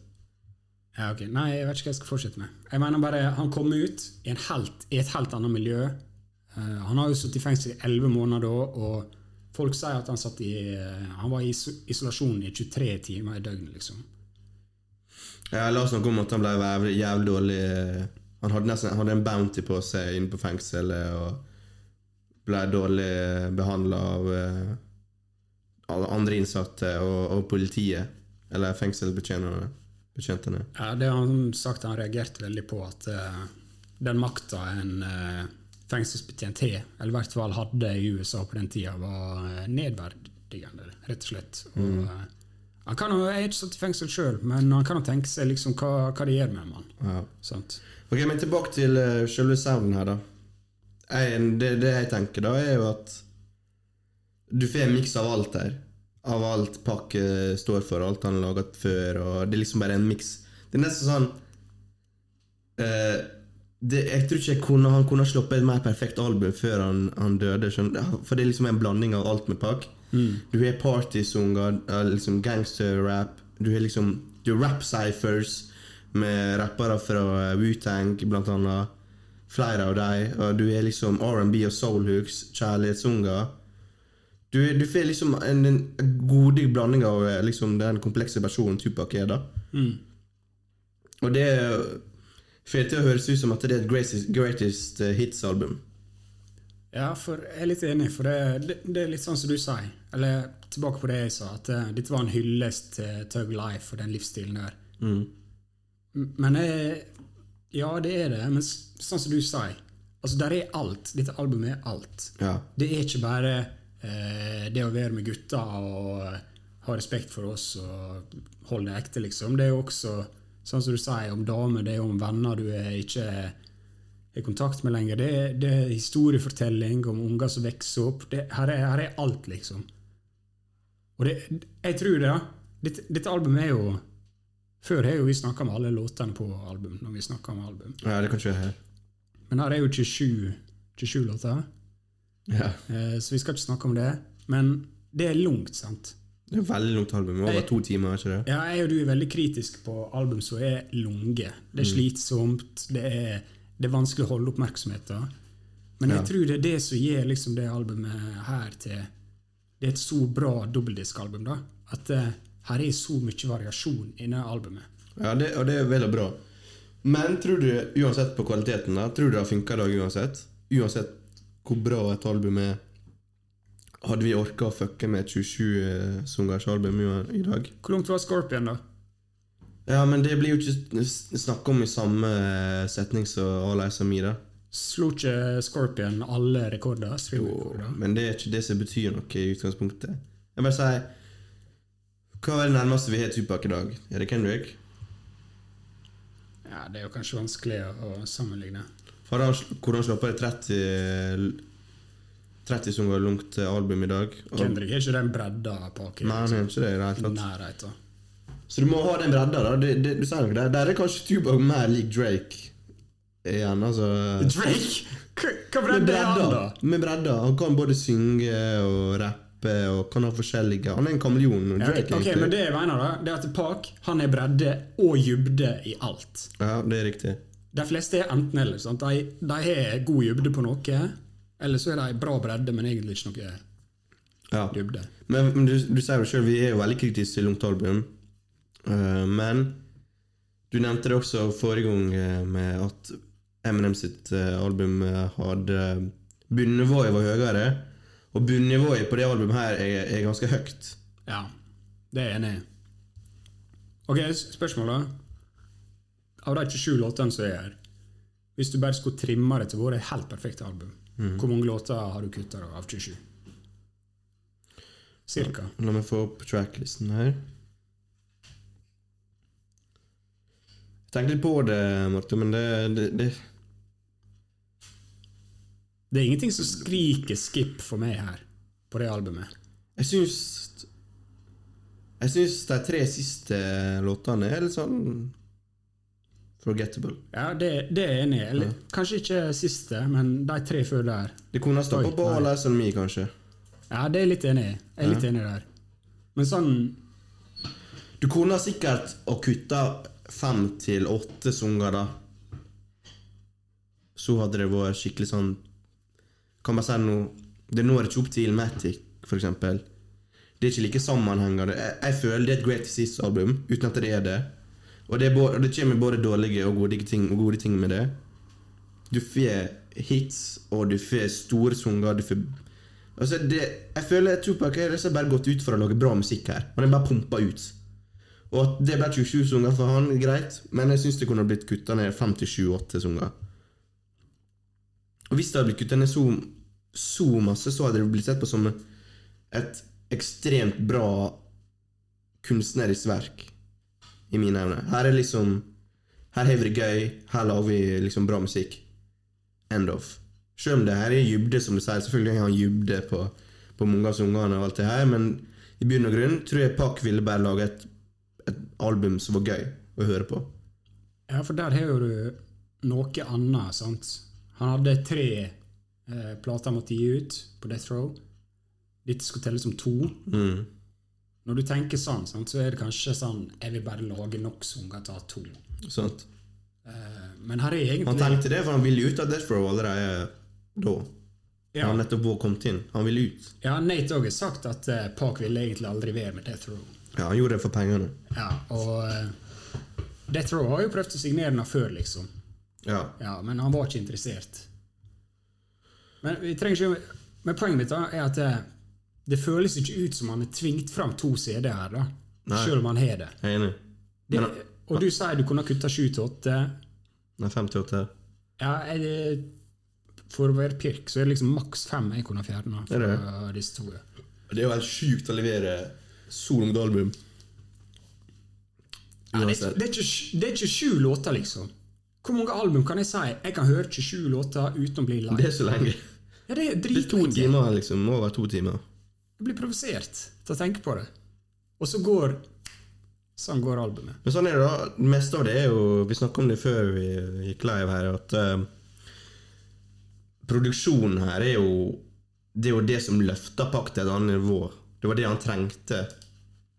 ja, ok. Nei, jeg vet ikke hva jeg skal fortsette med. Jeg mener bare, Han kom ut i, en helt, i et helt annet miljø. Eh, han har jo sittet i fengsel i elleve måneder da, og folk sier at han satt i eh, Han var i isolasjon i 23 timer i døgnet, liksom. Jeg la oss snakke om at han ble jævlig, jævlig dårlig eh, Han hadde nesten han hadde en bounty på seg inne på fengselet og ble dårlig behandla av alle andre innsatte og, og politiet. Eller fengselsbetjentene. Ja, det har han sagt han reagerte veldig på, at uh, den makta en uh, fengselsbetjent har, eller i hvert fall hadde i USA på den tida, var eh, nedverdigende, rett og slett. Og, eh, han kan Jeg er ikke satt i fengsel sjøl, men han kan jo tenke seg liksom hva, hva det gjør med en. Ja. Ok, men tilbake til uh, selve sounden her, da. Jeg, det, det jeg tenker da, er jo at du får en miks av alt her. Av alt Pakke står for, alt han har laget før, og det er liksom bare en miks. Det er nesten sånn eh, det, Jeg tror ikke jeg kunne, han kunne ha sluppet et mer perfekt album før han, han døde. skjønner? For det er liksom en blanding av alt med Pac. Du har partysanger, eh, liksom gangsterrap. Du har liksom Du rap-cyphers med rappere fra eh, Wu-Tang, blant annet. Flere av dem. Og du har liksom R&B og soulhooks, kjærlighetssanger. Du, du får liksom en, en god blanding av eh, liksom, den komplekse personen Tupac er. da Og det får det til å høres ut som at det er et greatest, greatest eh, hits-album. Ja, for jeg er litt enig, for det, det, det er litt sånn som du sier. Eller tilbake på det jeg sa, at eh, dette var en hyllest til Tug Life og den livsstilen der. Mm. Men jeg, Ja, det er det, men sånn som du sier Altså, der er alt. Dette albumet er alt. Ja. Det er ikke bare eh, det å være med gutta og ha respekt for oss og holde det ekte, liksom. Det er jo også, sånn som du sier, om damer, det er om venner du er ikke i kontakt med lenger. Det er, det er historiefortelling om unger som vokser opp. Det, her, er, her er alt, liksom. Og det, jeg tror det. Dette, dette albumet er jo Før har jo vi snakka med alle låtene på album. når vi om album. ja, det kan ikke her. Men her er jo 27, 27 låter. Ja. Eh, Så vi skal ikke snakke om det. Men det er langt, sant? Det er veldig langt album. Over to timer, er ikke det? Ja, jeg og du er veldig kritisk på album som er lange. Det er slitsomt, det er, det er vanskelig å holde oppmerksomheten. Men jeg Ja. tror det er det som gir liksom det albumet her til Det er et så bra dobbeltdiskalbum, da. At uh, her er så mye variasjon i det albumet. Ja, det, og det er veldig bra. Men tror du, uansett på kvaliteten, da, tror du det funka i dag uansett? Uansett hvor bra et album er, hadde vi orka å fucke med et 27-sangers album i dag? Hvor langt var Scorpion, da? Ja, men det blir jo ikke snakka om i samme setning som All Eyes On Me, da. Slo ikke Scorpion alle rekorder? Jo, men det er ikke det som betyr noe i utgangspunktet. Jeg bare sier Hva er det nærmeste vi har Tupac i dag? Er det Kendrick? Ja, det er jo kanskje vanskelig å sammenligne. Har han, hvordan slapper det 30 30 sanger langt album i dag? Og- Kendrick er ikke den bredda på Nei, han er ikke det i det hele tatt. Så du må ha den bredda, da. Det, det, du sier noe der. Der er kanskje Tupac mer lik Drake igjen, altså. Drake? Hva bredde er han, da? Med bredda. Han kan både synge og rappe og kan ha forskjellige Han er en kameleon. Ja, Drake, ok, men det jeg mener da, det er at Park han er bredde og dybde i alt. Ja, det er riktig. De fleste er enten-eller. sant? De, de har god dybde på noe, eller så er de bra bredde, men egentlig ikke noe Ja. dybde. Men, men du, du sier jo sjøl vi er jo veldig kritiske til langt album. Eh, men du nevnte det også forrige gang eh, med at Eminem sitt eh, album eh, hadde Bunnivået var høyere. Og bunnivået på det albumet her er, er ganske høyt. Ja, det er jeg enig i. Ok, spørsmålet. Av de 27 låtene som er her, hvis du bare skulle trimme det til å være et helt perfekt album, hvor mange låter har du kutta av 27? Cirka. La meg få opp tracklisten her. Jeg tenkte litt på det, Marte, men det, det, det Det er ingenting som skriker skip for meg her, på det albumet. Jeg syns Jeg syns de tre siste låtene er litt sånn forgettable. Ja, det, det er jeg enig i. Eller kanskje ikke siste, men de tre før der. Det kunne ha stoppa på. All Eyes Me, kanskje. Ja, det er jeg litt enig i. Jeg er litt enig der. Men sånn Du kunne sikkert ha kutta fem til åtte sanger, da. Så hadde det vært skikkelig sånn Kan bare si noe Det når ikke opp til Ilmatic, for eksempel. Det er ikke like sammenhengende. Jeg, jeg føler det er et Great Seas album, uten at det er det. Og det, både, det kommer både dårlige og gode ting, og gode ting med det. Du får hits, og du får store sanger. Du får Altså, det, jeg føler Tupac har bare gått ut for å lage bra musikk her. Han er bare pumpa ut. Og at det ble 27 sanger for han, greit, men jeg syns det kunne blitt kutta ned 5-7-8 sanger. Og hvis det hadde blitt kutta ned så, så masse, så hadde det blitt sett på som et ekstremt bra kunstnerisk verk, i mine øyne. Her er liksom Her har vi det gøy, her lager vi liksom bra musikk. End of. Selv om det her er dybde, som du sier. Selvfølgelig har han dybde på, på mange av sangene, og alt det her, men i bunn og grunn tror jeg Pakk ville bare lage et, et album som var gøy å høre på. Ja, for der har jo du noe annet, sant? Han hadde tre eh, plater han måtte gi ut på Death Row. Dette skulle telle som to. Mm. Når du tenker sånn, sant, så er det kanskje sånn Jeg vil bare lage nok sanger til å ha to. Sant? Eh, men her er egentlig Han tenkte det, for han ville ut av Death Row allerede da. ja, Han nettopp var kommet inn. Han ville ut. ja, Nate òg har sagt at uh, Park ville egentlig aldri være med Death Row. Ja, Han gjorde det for pengene. Ja, og uh, Death Row har jo prøvd å signere den før, liksom. Ja. Ja, men han var ikke interessert. Men vi trenger ikke Men poenget mitt da er at det, det føles ikke ut som han er tvingt fram to CD-er da. Selv om han har det. Jeg er enig. det Men- og du sier du kunne kutta sju til åtte. Nei, 58. Ja, jeg, for å være pirk, så er det liksom maks fem jeg kunne fjerna Er det? fra disse to. Det er jo helt sjukt å levere så langt album. Ja, det, er, det, er ikke, det er ikke sju låter, liksom. Hvor mange album kan jeg si jeg kan høre 27 låter uten å bli lei? Det er så lenge. Ja, det er Det er to timer, liksom. Over to timer. Jeg blir provosert til å tenke på det. Og så går Sånn går albumet. Men sånn er det, da. Meste av det er jo Vi snakka om det før vi gikk live her, at eh, produksjonen her er jo Det er jo det som løfter Pakk til et annet nivå. Det var det han trengte,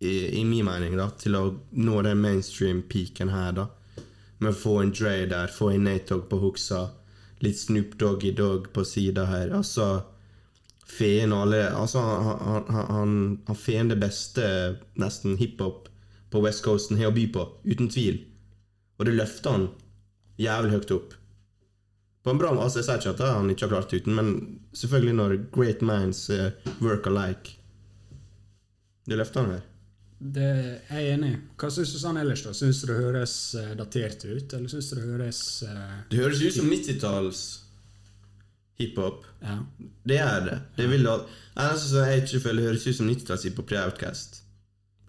i, i min mening, da, til å nå den mainstream-peaken her, da. Med å få en Dre der, få en Natog på hooksa, litt Snoop Doggy Dog på sida her. Altså fe og alle Altså, han, han, han, han, Feen det beste nesten hiphop på West Coasten har å by på, uten tvil. Og det løfter han jævlig høyt opp. På en bra. Altså, jeg sier ikke at han ikke har klart det uten, men selvfølgelig når great minds eh, work alike. Det løfter han her. Det er jeg enig i. Hva syns du sånn ellers, da? Syns du det høres eh, datert ut, eller syns du det høres uh, Det høres ut som 90-talls hiphop. Ja. Det er det. Det vil da Eneste som jeg ikke føler høres ut som 90-talls hiphop, det er Outcast.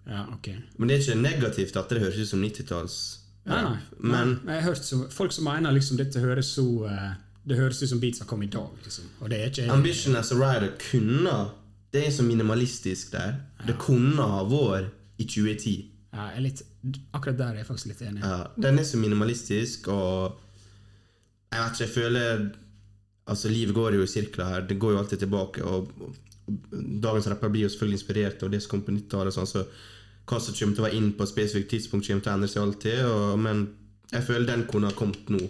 ja, okay. Men det er ikke negativt at det høres ut som 90-talls. Ja, nei. Men nei. Jeg har hørt så, folk som mener liksom dette høres så uh, Det høres ut som beats har kommet i dag, liksom. Og det er ikke. Ambition as a Rider kunne Det er så minimalistisk der. Det kunne ha vært i 2010. Ja, litt, akkurat der er jeg faktisk litt enig. Ja, den er så minimalistisk, og Jeg vet ikke, jeg føler Altså, livet går jo i sirkler her. Det går jo alltid tilbake. Og, og dagens rapper blir jo selvfølgelig inspirert av det som kom på 90-tallet. Sånn, så hva som kommer til å være inn på et spesifikt tidspunkt, kommer til å endre seg alltid. Og, men jeg føler den kunne ha kommet nå.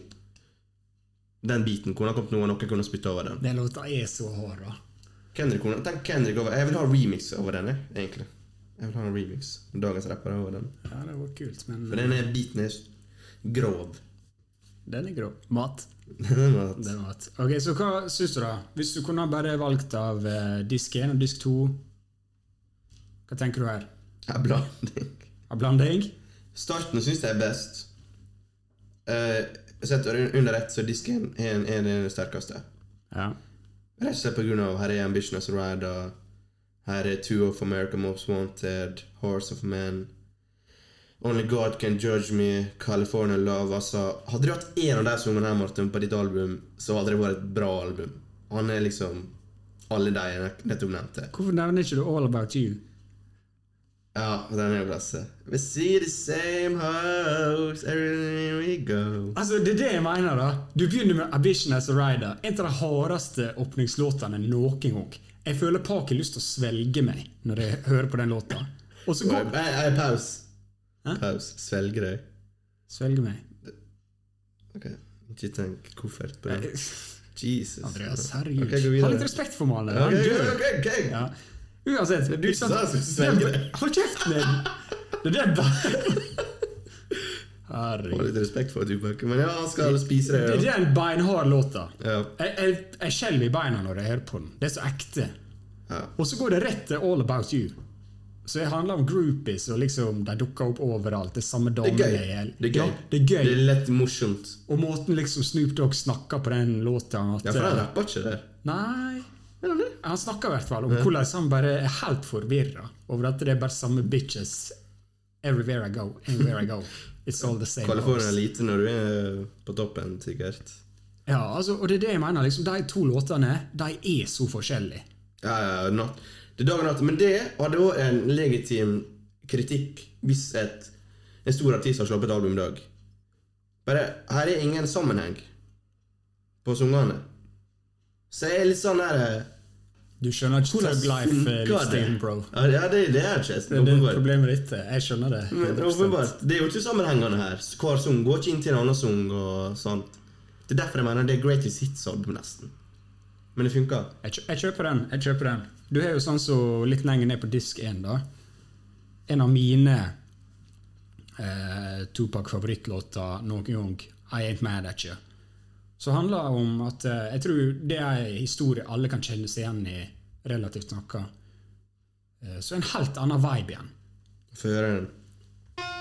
Den biten kunne ha kommet nå, og noen kunne ha spytta over den. Den låta er så hard, da. Kendrick, tenk Kendrick over Jeg vil ha remix over den, egentlig. Jeg vil ha en remix. Dagens rapper over den. Ja, det var kult, men For denne biten er grov. den er grov. Mat. Den er mat. Ok, Så hva syns du, da? Hvis du kunne bare valgt av eh, disk 1 og disk 2, hva tenker du her? Ja, blanding. Av blanding? Starten syns jeg er best. Uh, sett under ett, så disken er, en- er den sterkeste. Ja. Rett og slett på grunn av her er Ambition as a Rider, her er Two of America Most Wanted, Horse of Men, Only God Can Judge Me, California Love. Altså, hadde du hatt én av de sangene her, Martin, på ditt album, så hadde det vært et bra album. Han er liksom alle de jeg nettopp nevnte. Hvorfor nevner ikke du All About You? Ja, den er jo klasse. We see the same house everywhere we go. Altså, Det er det jeg mener, da. Du begynner med Ambition as a Rider. En av de hardeste åpningslåtene noen gang. Jeg føler Park har lyst til å svelge meg når jeg hører på den låta. Og så går Hey, hey, paus. Hæ? Paus. Svelge deg. Svelge meg. Ok, Ikke tenk koffert på det. Jesus. Andreas, herregud. Okay, ha litt respekt for mannen. Han ok, dør. ok, ok. Ja. Uansett. Det du det. Hold kjeften din! Det er det bare Ha litt respekt for Tupac. Men ja, han skal spise det. Det Ja. er en beinhard låt. da. Ja. Jeg, jeg, jeg skjelver i beina når jeg hører på den. Det er så ekte. Ja. Og så går det rett til All About You. Så det handler om groupies, og liksom de dukker opp overalt. Det er samme Det er damene gøy. Det er gøy. Ja, det er gøy. Det er lett morsomt. Og måten liksom Snoop Dogg snakker på den låta at, Ja, for han rapper ikke der. Nei Han snakker i hvert fall om hvordan han bare er helt forvirra over at det er bare samme bitches everywhere I go. Anywhere I go. It's all the same. California lite når du er på toppen, sikkert. Ja, altså, og det er det jeg mener. liksom De to låtene de er så forskjellige. Ja, ja, natt. Det er dag og. Men det hadde òg en legitim kritikk hvis et, en stor artist har sluppet et album i dag. Bare, her er ingen sammenheng på sangene. Så jeg er litt sånn der Du skjønner ikke Thug Life-livsstilen, det? bro. Ja, det, det er ikke Det det er problemet ditt. er. Jeg skjønner det. Men åpenbart. Det er jo ikke sammenhengende her. Hver sang går ikke inn til en annen sang og sånt. Det er derfor jeg mener det er Greatest Hits-album, nesten. Men det funker. Jeg kjøper den. jeg kjøper den. Du har jo sånn så litt lenger ned på disk 1, da. En av mine eh, Tupac-favorittlåter noen gang, I Ain't Mad At You. Så handler det om at eh, jeg tror det er en historie alle kan kjenne seg igjen i, relativt noe. Eh, så en helt annen vibe igjen. Før den.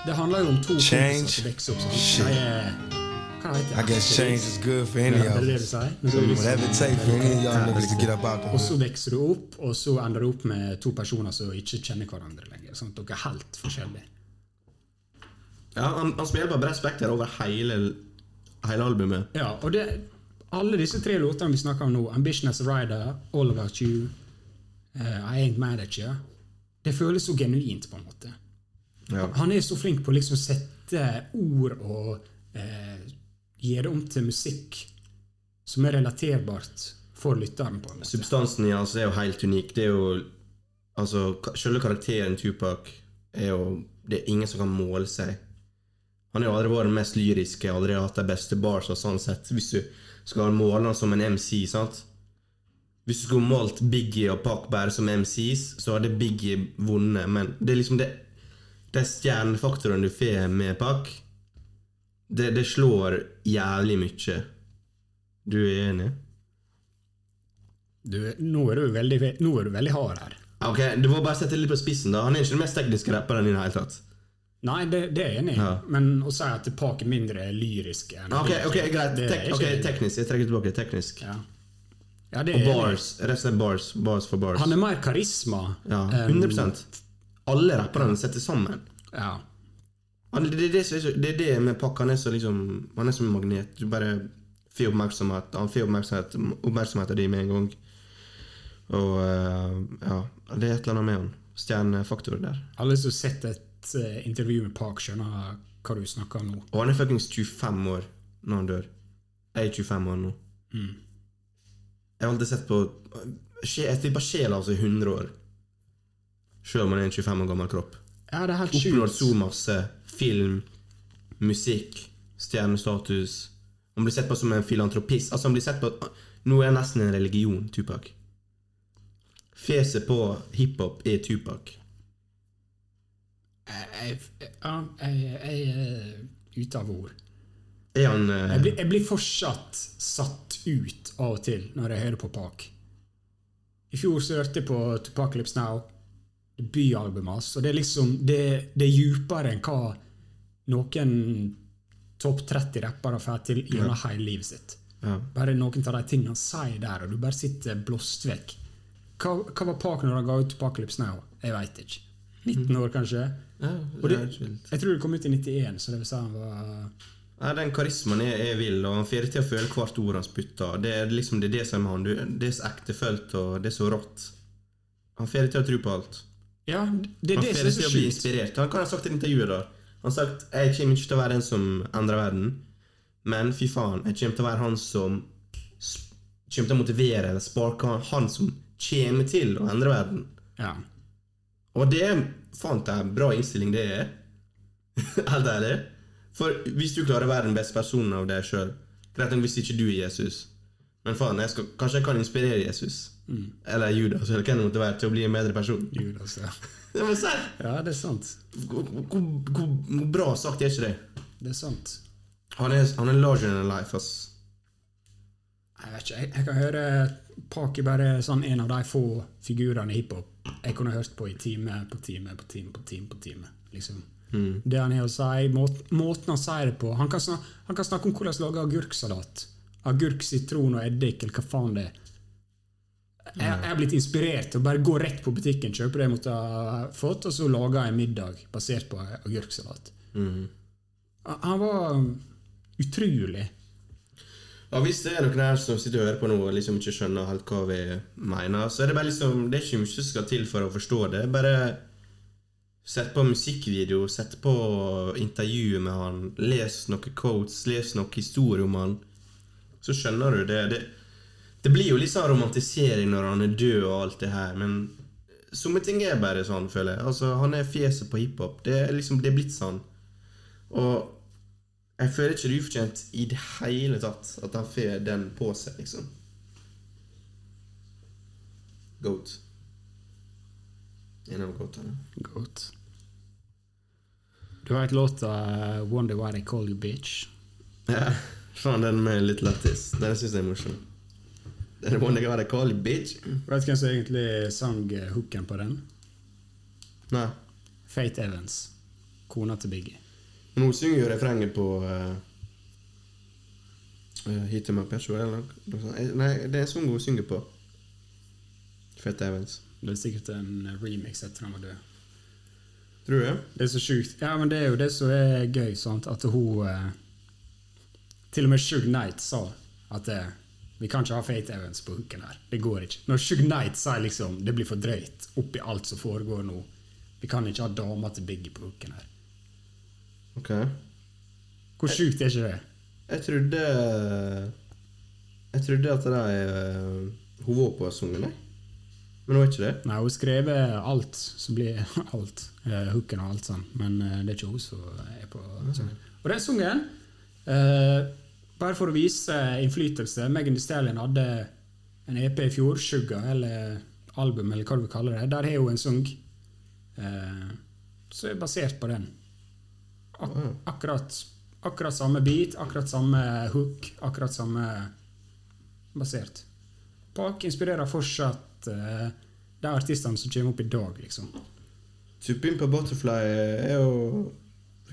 Det handler jo om to kompiser som vokser opp sånn. Er Hva I guess change is good for any of us. liksom- Whatever it takes for any of y'all niggas to get up out the Og så vokser du opp, og så ender du opp med to personer som ikke kjenner hverandre lenger. Sånn at dere er helt forskjellige. Ja, han, han spiller på bredt spekter over hele, hele albumet. Ja, og det, alle disse tre låtene vi snakker om nå, 'Ambition as a Rider', 'All About You', uh, 'I Ain't Mad At You', det føles så genuint, på en måte. Ja. Han er så flink på å liksom sette ord og eh, gi det om til musikk som er relaterbart for lytteren. på en måte. Substansen i hans er jo helt unik. Det er jo Altså, selve karakteren Tupac er jo Det er ingen som kan måle seg. Han har aldri vært den mest lyriske, aldri hatt de beste bars sånn sett, hvis du skal måle han som en MC, sant? Hvis du skulle målt Biggie og Pac bare som MCs, så hadde Biggie vunnet. Men det er liksom det De stjernefaktorene du får med Pac, det, det slår jævlig mye. Du er enig? Du, nå, er du veldig, nå er du veldig hard her. Ok, Du må bare sette det litt på spissen. da Han er ikke den mest tekniske rapperen i det hele tatt. Nei, det, det er jeg enig i, Ja. men å si at Park er mindre lyrisk enn Ok, ok, greit. er Tek ok, teknisk. Jeg trekker tilbake. Teknisk. Ja. ja, det Og er bars. Resten og bars. Bars for bars. Han er mer karisma. Ja, 100% Alle rapperne setter sammen. Ja. Det, er det, så, det er det med Pac. Han er så liksom Han er som en magnet. Du bare får oppmerksomhet Han får oppmerksomhet, oppmerksomhet av de med en gang. Og eh, ja, det er et eller annet med han. Stjernefaktor der. Alle som har sett et uh, intervju med Park, skjønner hva du snakker om nå. Og han er fuckings 25 år når han dør. Jeg er 25 år nå. Jeg har alltid sett på Jeg tipper sjela hans er 100 år. Sjøl om han er en 25 år gammel kropp. Ja, det er helt Oppnådd så masse. Film, musikk, stjernestatus. Han blir sett på som en filantropist. Altså han blir sett på Nå er han nesten en religion, Tupac. Fjeset på hiphop er Tupac. Jeg, er ute av ord. Han uh... Jeg blir, jeg blir fortsatt satt ut av og til når jeg hører på Pak. I fjor så hørte jeg på Tupacalypse Now, debutalbumet hans, og det er liksom det, det er djupere enn hva noen topp 30 rappere får til gjennom hele livet sitt. ja. Bare noen av de tingene han sier der, og du bare sitter blåst vekk. Hva, hva var Park når han ga ut Tupacalypse Now? Jeg veit ikke. 19 år, kanskje? ja det det, jeg tror det kom ut i 91, så det vil si han var Ja, Den karismaen er, er vill, og han får det til å føle hvert ord han spytter. Det er liksom det, er det som er han. Du- Det er så ektefølt, og det er så rått. Han får det til å tro på alt. Ja, det er Han det får som til å bli inspirert. Han kan ha sagt i intervjuet da Han har sagt jeg kommer ikke til å være den som endrer verden, men fy faen, jeg kommer til å være han som kommer til å motivere eller sparke han, som kommer til å endre verden. Ja. Og det er faen er en bra innstilling, det er. Helt ærlig. For hvis du klarer å være den beste personen av deg sjøl Greit nok hvis ikke du er Jesus, men faen, jeg skal, kanskje jeg kan inspirere Jesus. Eller Judas, eller hvem det måtte være, til å bli en bedre person. Judas, altså. Det var jeg. Ja, det er sant. Hvor, hvor, hvor, hvor bra sagt er ikke det? Det er sant. Han er, han er larger than life, ass. Jeg vet ikke, jeg, jeg kan høre Paki bare sånn en av de få figurene i hiphop jeg kunne hørt på i time på time på time på time. på time, liksom. Det han har å si, måten, måten han sier det på Han kan, snakke, han kan snakke om hvordan lage agurksalat. Agurk, sitron og eddik, eller hva faen det er. Jeg, jeg har blitt inspirert til å bare gå rett på butikken, kjøpe det jeg måtte ha fått, og så lage en middag basert på agurksalat. Han han var utrolig. Ja, Hvis det er noen her som sitter og hører på nå og liksom ikke skjønner helt hva vi mener, så er det bare liksom Det er ikke mye som skal til for å forstå det. Bare sett på musikkvideo, sett på intervju med han, les noen quotes, les noen historier om han. Så skjønner du det. Det, det blir jo litt sånn romantisering når han er død og alt det her, men somme ting er bare sånn, føler jeg. Altså, Han er fjeset på hiphop. Det er liksom, det er blitt sånn. Og jeg føler ikke det er ufortjent i det hele tatt at han får den på seg, liksom. Goat. En av goatene. Goat. Du vet låta uh, 'Wonder Why They Call You Bitch'? Ja, faen, den med litt lættis. Den syns jeg er morsom. Den er one guy they call you bitch. Vet du hvem som egentlig sang uh, hooken på den? Nei. Fate Evans. Kona til Biggie. Men hun synger jo refrenget på uh, Hit Up, eller noe sånt. Eh, Nei, det er en sang hun synger på. Fate Evans. Det er sikkert en remix etter han var død. Tror det? Det er så sjukt. Ja, men det er jo det som er gøy, sant? at hun uh, Til og med Shug Knight sa at det uh, vi kan ikke ha Fate Evans på hooken her. Det går ikke. Når Shug Knight sier liksom det blir for drøyt oppi alt som foregår nå Vi kan ikke ha dama til Biggie på hooken her. Ok. Hvor sjukt er ikke det? Jeg trodde Jeg trodde at det er Hun var på sangen, jeg. Men hun er ikke det. Nei, hun skrev alt som blir alt. Uh, hooken og alt sånn. Men uh, det er ikke hun som er på sangen. Og den sangen, eh, bare for å vise innflytelse Megan Thee Stallion hadde en EP i fjor, Sugar, eller album, eller hva du vil kalle det. Der har hun en sang eh, som er basert på den. Ak akkurat, akkurat samme beat, akkurat samme hook, akkurat samme basert. Park inspirerer fortsatt eh, de artistene som kommer opp i dag, liksom. To Pimp a Butterfly er jo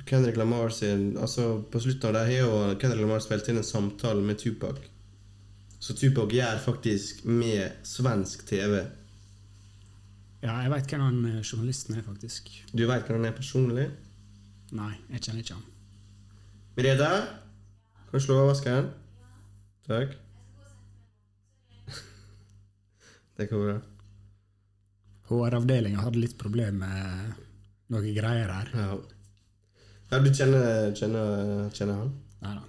Kendrick Lamar sin Altså På slutten av det har jo Kendrick Lamar spilt inn en samtale med Tupac. Så Tupac gjør faktisk med svensk TV. Ja, jeg veit hvem han eh, journalisten er, faktisk. Du veit hvem han er personlig? Nei, jeg kjenner ikke han. Mereda? Kan du slå av vaskeren? Takk. Det går bra. HR-avdelinga hadde litt problem med noen greier her. Ja. Ja du kjenner, kjenner, kjenner han? Nei da.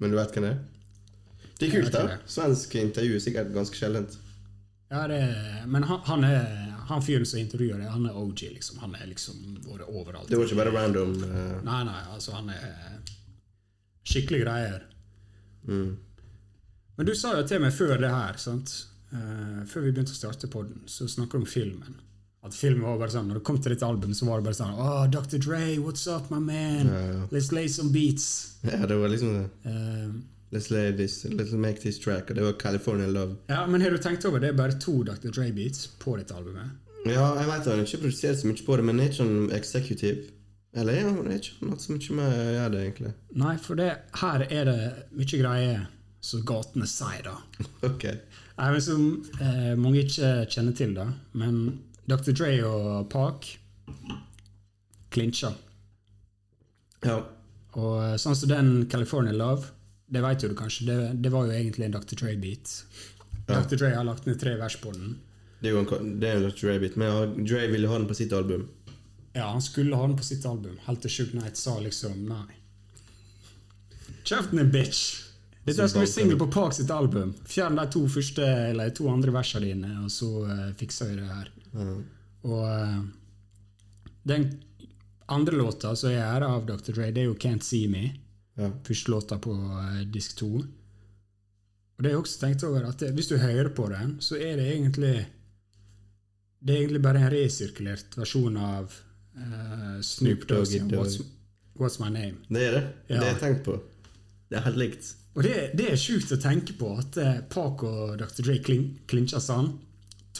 Men du vet hvem det er? Det er kult, da. Svensk intervju er sikkert ganske sjeldent. Ja, det, men han, han er han fyren som intervjuer det, han er OG, liksom. Han er liksom vært overalt. Det var ikke bare random. Uh... Nei, nei, altså, han er skikkelig greier. mm. Men du sa jo til meg før det her, sant? Uh, før vi begynte å starte podden, så snakka du om filmen. At filmen var bare sånn, Når det kom til dette albumet, så var det bare sånn Oh, Dr. Dre, what's up, my man? Ja, ja. Let's lay some beats. Ja, det var liksom det. Eh, Let's lay this, let's make this track. Og det var California Love. ja, Men har du tenkt over det er bare to Dr. Dre-beats på dette albumet? Ja, jeg vet han ikke produsert så mye på det, men er ikke han executive? Eller ja, han er ikke han hatt så mye med å gjøre det, egentlig. Nei, for det, her er det mye greier som gatene sier, da. Ok. Nei, men Som eh, mange ikke kjenner til, da. Men Dr. Dre og Park klinsja. Ja. Og eh, sånn som den California Love, det vet jo du kanskje, det, det var jo egentlig en Dr. Dre-beat. Ja. Dr. Dre har lagt ned tre vers på den. Det er jo en, det er en Dr. Dre-beat, men Dre ville ha den på sitt album. Ja, han skulle ha den på sitt album, helt til Shook Knight sa liksom nei. Kjeften din, bitch! Dette skal banker single på Park sitt album. Fjern de to første, eller to andre versene dine, og så uh, fikser vi det her. Ja. Og uh, den andre låta som jeg er av Dr. Dre, det er jo Can't See Me. Ja. Første låta på uh, disk to. Og det har jeg også tenkt over at det, hvis du hører på den, så er det egentlig Det er egentlig bare en resirkulert versjon av uh, Snoop Dogg sin What's, What's My Name. Det er det. Ja. Det har jeg tenkt på. Det er helt likt. Og det, det er sjukt å tenke på at uh, Pac og Dr. Dre klin, klinsjer sånn.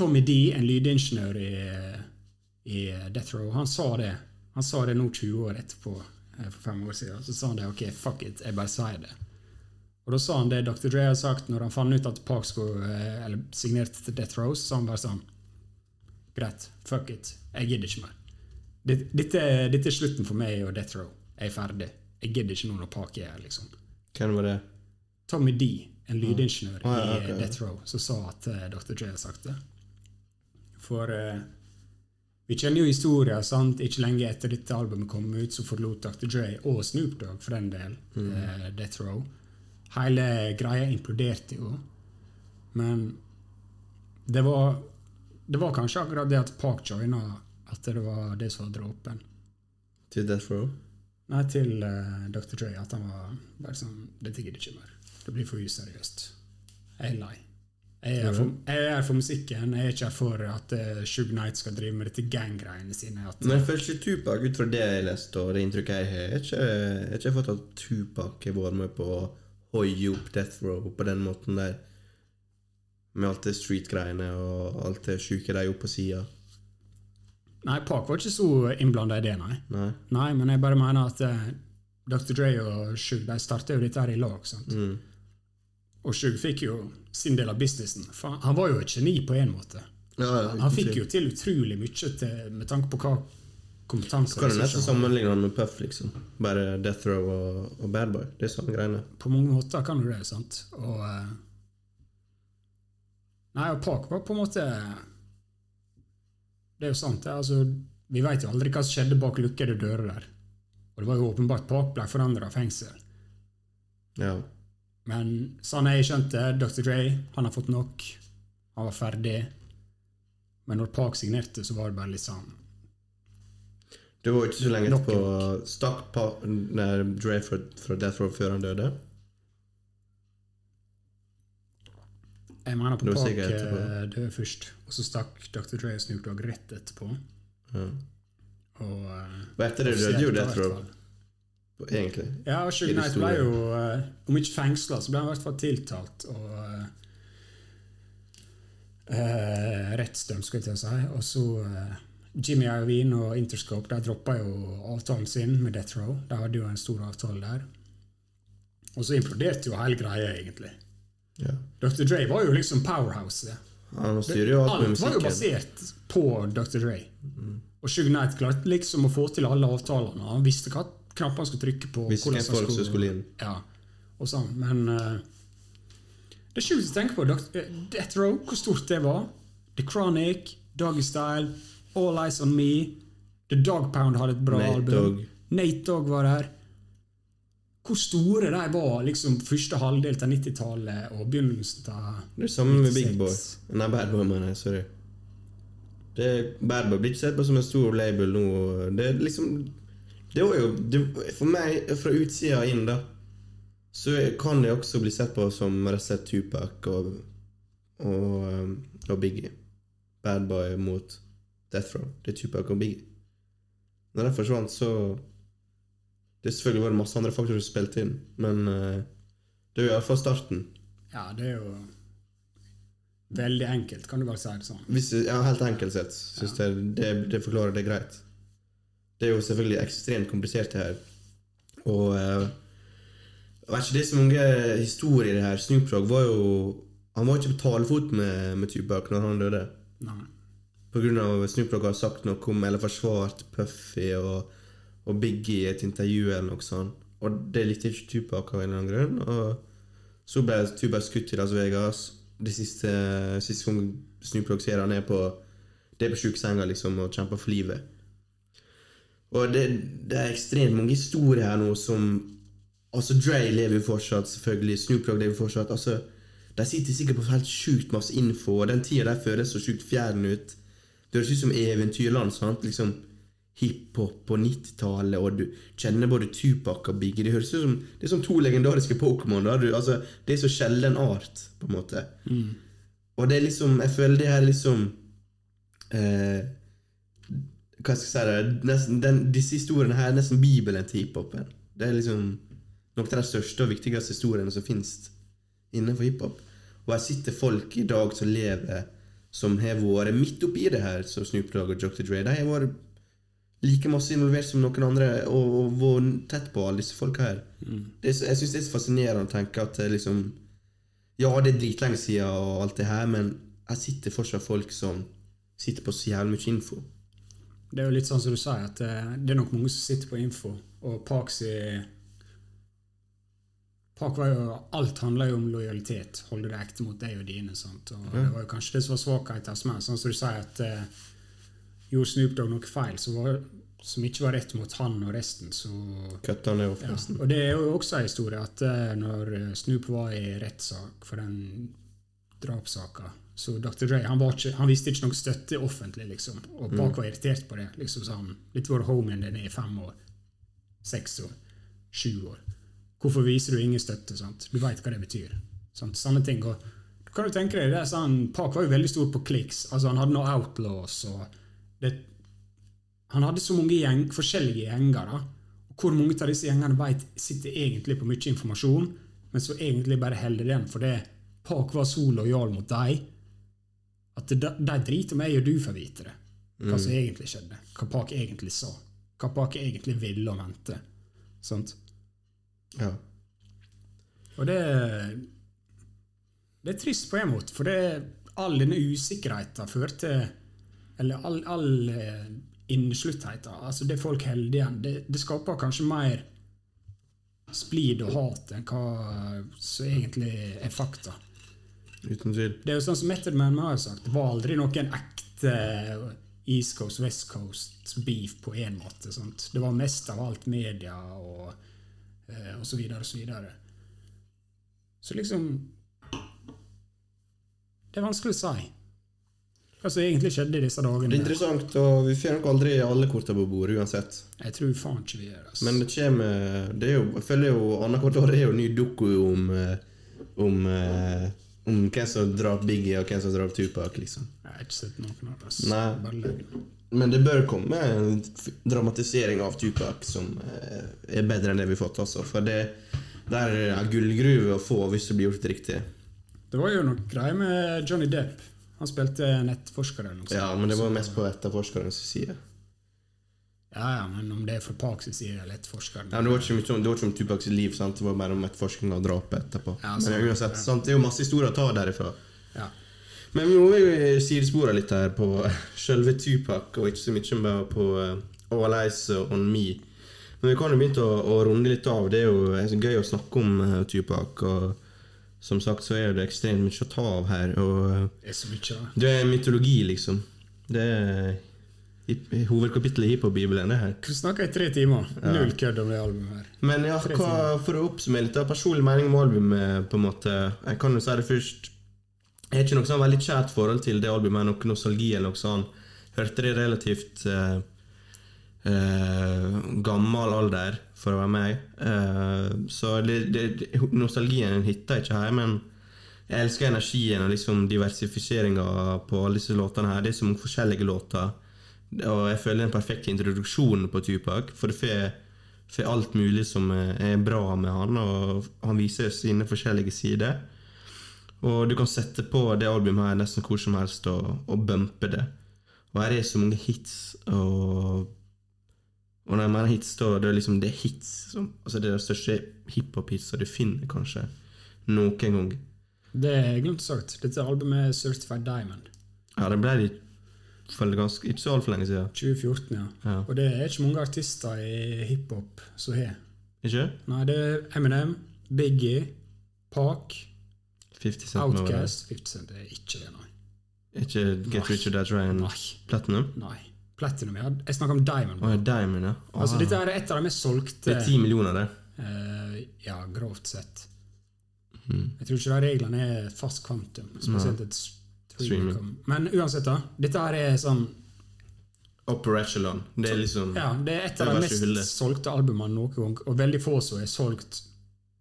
Tommy D, en lydingeniør i, i Death Row, han sa det. Han sa det nå 20 år etterpå, eh, for fem år siden. Så sa han det, ok, fuck it, jeg bare sier det. Og da sa han det Dr. Dre har sagt når han fant ut at Park skulle eh, eller signerte til Death Row, så sa han bare sånn Greit, fuck it, jeg gidder ikke mer. Dette, dette, er slutten for meg og Death Row. Jeg er ferdig. Jeg gidder ikke noe når Park er her, liksom. Hvem var det? Tommy D, en lydingeniør Ah, ja, i. Death Row, som sa at eh, Dr. Dre har sagt det. For eh, vi kjenner jo historien, sant? Ikke lenge etter dette albumet kom ut, så forlot Dr. Dre, og Snoop Dogg for den del, Mm. eh, Death Row. Hele greia imploderte jo. Men det var, det var kanskje akkurat det at Park joina, at det var det som var dråpen. Til Death Row? Nei, til uh, Dr. Dre. At han var bare sånn Dette gidder ikke mer. Det blir for useriøst. Jeg er lei. Jeg er, for, jeg er for musikken. Jeg er ikke for at uh, Shug Knight skal drive med dette gang-greiene sine. At, Men jeg føler ikke Tupac, ut fra det jeg leste og det inntrykket jeg har, er ikke, er ikke fått at Tupac har vært med på å hoie opp Death Row på den måten der. Med alt det street-greiene og alt det sjuke de gjorde på sida. Nei, Park var ikke så innblanda i det, nei. Nei. Nei, Men jeg bare mener at uh, Dr. Dre og Shug de starta jo dette her i lag. sant? Mm. Og Shug fikk jo sin del av businessen. For han var jo et geni på en måte. Ja, ja, Han fikk jo til utrolig mye til, med tanke på hva kompetanse Kan du nesten sammenligne han med Puff, liksom? Bare Death Row og, og Bad Boy. Det er samme greiene. På mange måter kan du det, sant? Og eh, Nei, og Park var på en måte Det er jo sant, det. altså Vi vet jo aldri hva som skjedde bak lukkede dører der. Og det var jo åpenbart Park ble forandra av fengsel. Ja. Men sånn jeg skjønte, Dr. Dre han har fått nok. Han var ferdig. Men når Park signerte, så var det bare litt sånn Det var jo ikke så lenge etterpå Stakk Park, nei, Dre fra, fra Death Row før han døde. Jeg mener på Park eh, døde først, og så stakk Dr. Dre og Snoop Dogg rett etterpå. Ja. Og eh, Og etter det døde jo Death Row. Egentlig. Ja, og Suge Knight ble jo, eh, om ikke fengsla, så ble han i hvert fall tiltalt og uh, rettsdømt, skulle jeg til å si. Og så uh, Jimmy Iovine og Interscope de droppa jo avtalen sin med Death Row. De hadde jo en stor avtale der. Og så imploderte jo hele greia, egentlig. Ja. Dr. Dre var jo liksom powerhouse. Han styrer jo alt med Alt var jo basert på Dr. Dre. Og Suge Knight klarte liksom å få til alle avtalene. Han visste hva knapper han skulle trykke på. Hvis hvem folk som skulle inn. Ja, og sånn. Men uh, det er sjukt å tenke på. Eh, Death Row, hvor stort det var. The Chronic, Doggy Style, All Eyes On Me. The Dog Pound hadde et bra Nate album. Dog. Nate Dogg var der. Hvor store de var liksom første halvdel av 90-tallet og begynnelsen av Det er samme med Big Boy. Nei, Bad Boy, mener jeg. Sorry. Det Bad Boy blir ikke sett på som en stor label nå. Det er liksom Det var jo det, For meg, fra utsida inn, da, så kan det også bli sett på som rett Tupac og, og, og Biggie. Bad Boy mot Death Row. Det er Tupac og Biggie. Når den forsvant, så Det er selvfølgelig vært masse andre faktorer som spilte inn, men eh, det er jo iallfall starten. Ja, det er jo veldig enkelt, kan du bare si det sånn. Hvis, ja, helt enkelt sett synes jeg det, det forklarer det greit. Det er jo selvfølgelig ekstremt komplisert, det her. Og jeg vet ikke, Det er så mange historier i det her. Snoop Dogg var jo Han var ikke på talefot med, med Tupac når han døde. Nei. På grunn av Snoop Dogg har sagt noe om eller forsvart Puffy og, og Biggie i et intervju eller noe sånt. Og det likte ikke Tupac av en eller annen grunn. Og så ble Tupac skutt i Las Vegas. Det siste, siste gang Snoop Dogg ser han er på Det er på sjukesenga liksom og kjemper for livet. Og det, det er ekstremt mange historier her nå som Altså, Dre lever jo fortsatt, selvfølgelig. Snoop Dogg lever fortsatt. altså de sitter sikkert på helt sjukt masse info, og den tida der føles så sjukt fjern ut. Det høres ut som eventyrland. sant? Liksom Hiphop på 90-tallet, og du kjenner både Tupac og Biggie. Det høres ut som det er som to legendariske Pokémon. Altså, det er så sjelden art, på en måte. Og det er liksom Jeg føler det her liksom eh, Hva skal jeg si det nesten, den, Disse historiene her er nesten bibelen til hiphopen. Det er liksom noen av de største og viktigste historiene som finnes innenfor hiphop. Og her sitter folk i dag som lever som har vært midt oppi det her, som Snoop Dogg og Dr. Dre. De har vært like masse involvert som noen andre og, og vært tett på alle disse folka her. Det er, jeg syns det er så fascinerende å tenke at liksom Ja, det er dritlenge siden og alt det her, men her sitter fortsatt folk som sitter på så jævlig mye info. Det er jo litt sånn som du sier, at eh, det er nok mange som sitter på info. Og Park si Park var jo, Alt handler jo om lojalitet. Holde deg ekte mot deg og dine. sant? Og Det var jo kanskje det som var svakheten hans meg. Sånn som du sier at eh, gjorde Snoop Dogg noe feil som, var, som ikke var rett mot han og resten, så Kutta ned opp resten. ja. Og det er jo også en historie at eh, når eh, Snoop var i rettssak for den drapssaka så Dr. Dre han, var ikke, han visste ikke noe støtte offentlig, liksom. Og Park var irritert på det. liksom sa han, Litt vært homien din i fem år. Seks år. Sju år. Hvorfor viser du ingen støtte? sant? Du veit hva det betyr. Sant? Sånne ting. Og du kan jo tenke deg, det er sånn, Park var jo veldig stor på kliks. altså Han hadde noe outlaws. og det, Han hadde så mange gjeng, forskjellige gjenger. da, og Hvor mange av disse gjengene vet sitter egentlig på mye informasjon, men så egentlig bare holder den fordi Park var så lojal mot dem at de, de driter om jeg og du får vite det. Hva som egentlig skjedde. Hva Park egentlig sa. Hva Park egentlig ville og mente. Sant? Ja. Og det Det er trist på en måte, for det all denne usikkerheten fører til Eller all, all eh, innesluttheten, altså det folk holder igjen, det, det skaper kanskje mer splid og hat enn hva som egentlig er fakta. Uten tvil. Det er jo sånn som Method Man har sagt, det var aldri noen ekte East Coast, West Coast beef på én måte. Sant? Det var mest av alt media og, eh, og så videre og så videre. Så liksom Det er vanskelig å si hva som egentlig skjedde i disse dagene. Det er interessant, og vi får nok aldri alle korta på bordet uansett. Jeg tror faen ikke vi gjør altså. Men det kommer det er jo, Jeg føler jo annethvert år er jo ny doku om eh, om, eh, om hvem som drap Biggie og hvem som drap Tupac, liksom. Jeg har ikke sett noen av det. Løgn. Men det bør komme en dramatisering av Tupac som eh, er bedre enn det vi har fått, altså. For det der er gullgruve å få hvis det blir gjort riktig. Det var jo noe greier med Johnny Depp. Han spilte nettforsker. eller noe sånt. Ja, men det var mest på etterforskerens side. Ja, ja, men om det er fra Parks side eller etterforskeren Ja, men det var ikke mye om, det var ikke om Tupacs liv, sant? det var bare om etterforskning av drapet etterpå. Ja, men uansett, ja. sant? Det er jo masse historier å ta derifra. Ja. Men nå er vi sidespora litt her på selve Tupac, og ikke så mye bare på eh, All Eyes on Me. Men vi kan jo begynne å, å runde litt av. Det er jo er gøy å snakke om uh, Tupac. Og som sagt så er det ekstremt mye å ta av her. Og eh, Det er så mye, det er mytologi, liksom. Det er hovedkapittelet i hiphop-bibelen, det her. Du snakker i tre timer. Null kødd om det albumet her. Men ja, hva, for å oppsummere litt av personlig mening om albumet, på en måte Jeg kan jo si det først. Jeg har ikke noe sånn veldig kjært forhold til det albumet, noe nostalgi eller noe sånt. Hørte det relativt uh, uh, gammel alder for å være meg. Uh, så det, det, nostalgien hitta ikke her, men jeg elsker energien og liksom diversifiseringa på alle disse låtene her. Det er så mange forskjellige låter. Og jeg føler det er en perfekt introduksjon på Tupac, for det får får alt mulig som er er bra med han, og han viser sine forskjellige sider. Og du kan sette på det albumet her nesten hvor som helst og, og bumpe det. Og her er så mange hits, og Og når jeg mener hits, da det er liksom det hits som Altså det er den største hiphop-hitsa du finner, kanskje, noen gang. Det er glemt sagt. Dette albumet er Certified Diamond. Ja, det ble litt for ganske, ikke så altfor lenge siden. 2014, ja. Ja. Og det er ikke mange artister i hiphop som har. Ikke? Nei, det er Eminem, Biggie, Park, 50 Cent med det. Outcast 50 Cent er ikke det, nei. Ikke Get Rich or Die Ryan Nei. Platinum? nei. Platinum, ja. Jeg snakker om Diamond. Oh, ja, Diamond, ja. Oh, Altså, dette er et av de mest solgte det er ti millioner, det. Uh, Ja, grovt sett. Mm. Jeg tror ikke de reglene er fast kvantum. Spesielt et Streaming. Men uansett, da. Dette her er sånn Upper Echelon. Det er liksom Ja, det er et av de mest hullet. solgte albumene noen gang, og veldig få som er solgt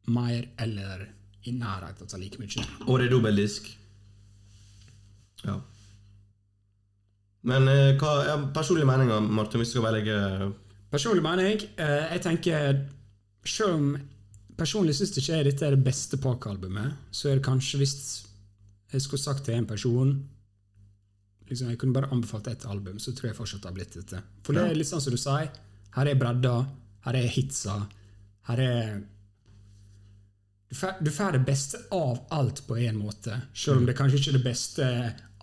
mer eller i nærheten av like mye. Og det er dobbeltdisk. Ja. Men eh, hva er personlige meninger, Martin, hvis du skal velge Personlig mening? eh, Jeg tenker Selv om personlig syns ikke jeg dette er det beste Park-albumet, så er det kanskje hvis jeg skulle sagt til en person liksom Jeg kunne bare anbefalt ett album, så tror jeg fortsatt det har blitt dette. For det er litt sånn som du sier. Her er bredda, her er hitsa, her er du får, det beste av alt på én måte, selv om det kanskje ikke er det beste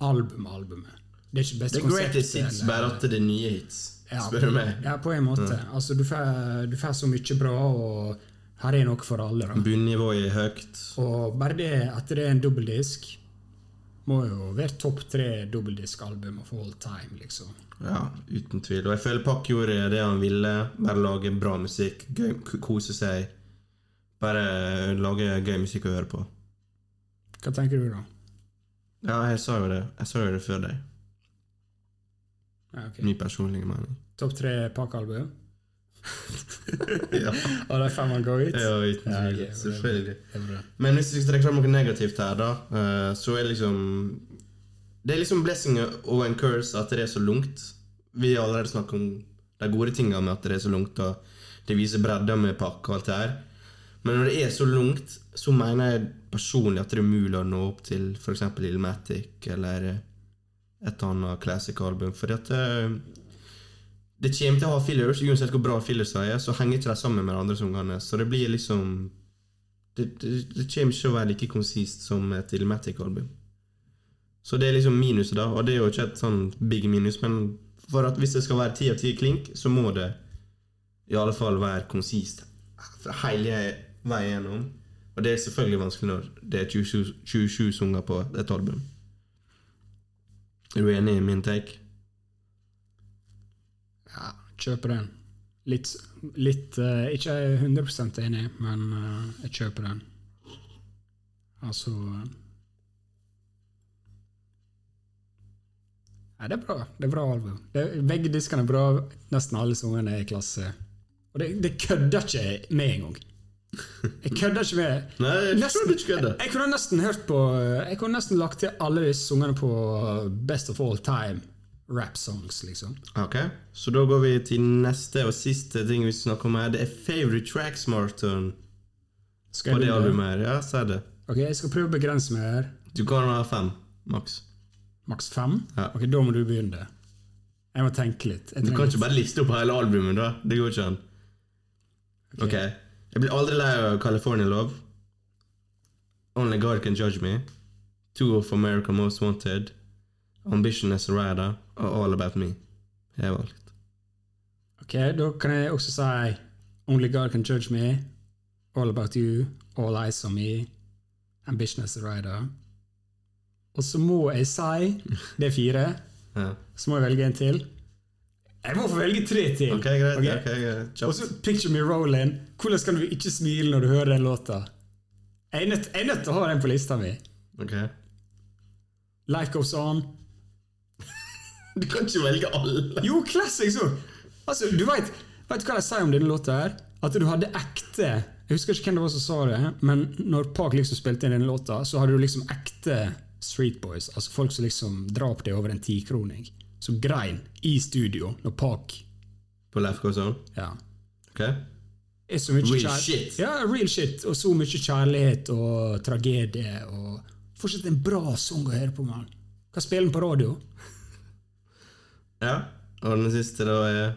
album-albumet. Det er ikke beste er greatest hits, bare at det er nye hits, ja, spør du meg. Ja, på en måte. Altså, du får, så mye bra, og her er noe for alle. da. Bunnivået er høyt. Og bare det at det er en dobbeltdisk, må jo være topp tre dobbeltdiskalbum of all time, liksom. Ja, uten tvil. Og jeg føler Pakk gjorde det han ville. Bare lage bra musikk, gøy, kose seg. Bare lage gøy musikk å høre på. Hva tenker du, da? Ja, jeg sa jo det. Jeg sa jo det før deg. Ja, okay. Min personlige mening. Topp tre pakkealbum? Ja, Og de fem går ut? ja uten Ja, tvil. ok, Selvfølgelig. Men hvis vi skal trekke fram noe negativt her, da, eh, så er liksom Det er liksom blessing og en curse at det er så lungt. Vi har allerede snakket om de gode tingene med at det er så lungt, og det viser bredda med pakke og alt det her. Men når det er så lungt, så mener jeg personlig at det er mulig å nå opp til f.eks. Illmatic eller et annet classic-album. Fordi at eh, det kommer til å ha fillers, uansett hvor bra fillers de er, så henger ikke de sammen med de andre sangene. Så det blir liksom det, det, det kommer ikke å være like konsist som et Illmatic-album. Så det er liksom minuset, da. Og det er jo ikke et sånn big minus, men for at hvis det skal være ti av ti klink, så må det i alle fall være konsist fra hele veien gjennom. Og det er selvfølgelig vanskelig når det er 27, 27 sanger på et album. Er du enig i min take? Kjøper den. Litt, litt uh, Ikke 100 enig, men uh, jeg kjøper den. Altså uh, Nei, det er bra. Det er bra album. Veggdisken er bra. Nesten alle sangene er i klasse. Og det, det kødder ikke med en gang. Jeg kødder ikke med Nei, jeg Nesten- ikke jeg, Jeg kunne nesten hørt på Jeg kunne nesten lagt til alle disse sangene på Best of All Time rap songs, liksom. Ok, så da går vi til neste og siste ting vi snakker om her. Det er Favorite Tracks Martin. Skal på det albumet her. Ja, si det. Ok, Jeg skal prøve å begrense meg her. Du kan ha fem, maks. Maks fem? Ja. Ok, Da må du begynne. Jeg må tenke litt. Du kan ikke bare liste opp hele albumet, da. Det går ikke an. Ok. Jeg blir aldri lei av California Love. Only God Can Judge Me. Two of America Most Wanted. Ambition as a Rider og All About Me. Jeg har valgt. Ok, Da kan jeg også si Only God Can Judge Me, All About You, All Eyes On Me, Ambition As A Rider. Og så må jeg si Det er fire. Ja. Så må jeg velge en til. Jeg må få velge tre til! Ok, greit. Okay. okay greit. Og så Picture Me Rolling. Hvordan kan du ikke smile når du hører den låta? Jeg er nødt, til å ha den på lista mi. Ok. Life Goes On. Du kan ikke velge alle. Jo, classics òg! Altså, du du hva de sier om denne låta? her? At du hadde ekte Jeg husker ikke hvem det var som sa det, men når Park liksom spilte inn denne låta, så hadde du liksom ekte Street Boys, altså folk som liksom drap deg over en tikroning, som grein i studio når Park På Goes On. ja, Ok. så mye Real shit. Ja, real shit. Og så mye kjærlighet og tragedie. Og fortsatt en bra sang å høre på, mann. Hva spiller den på radio. Ja. Og den siste, da, er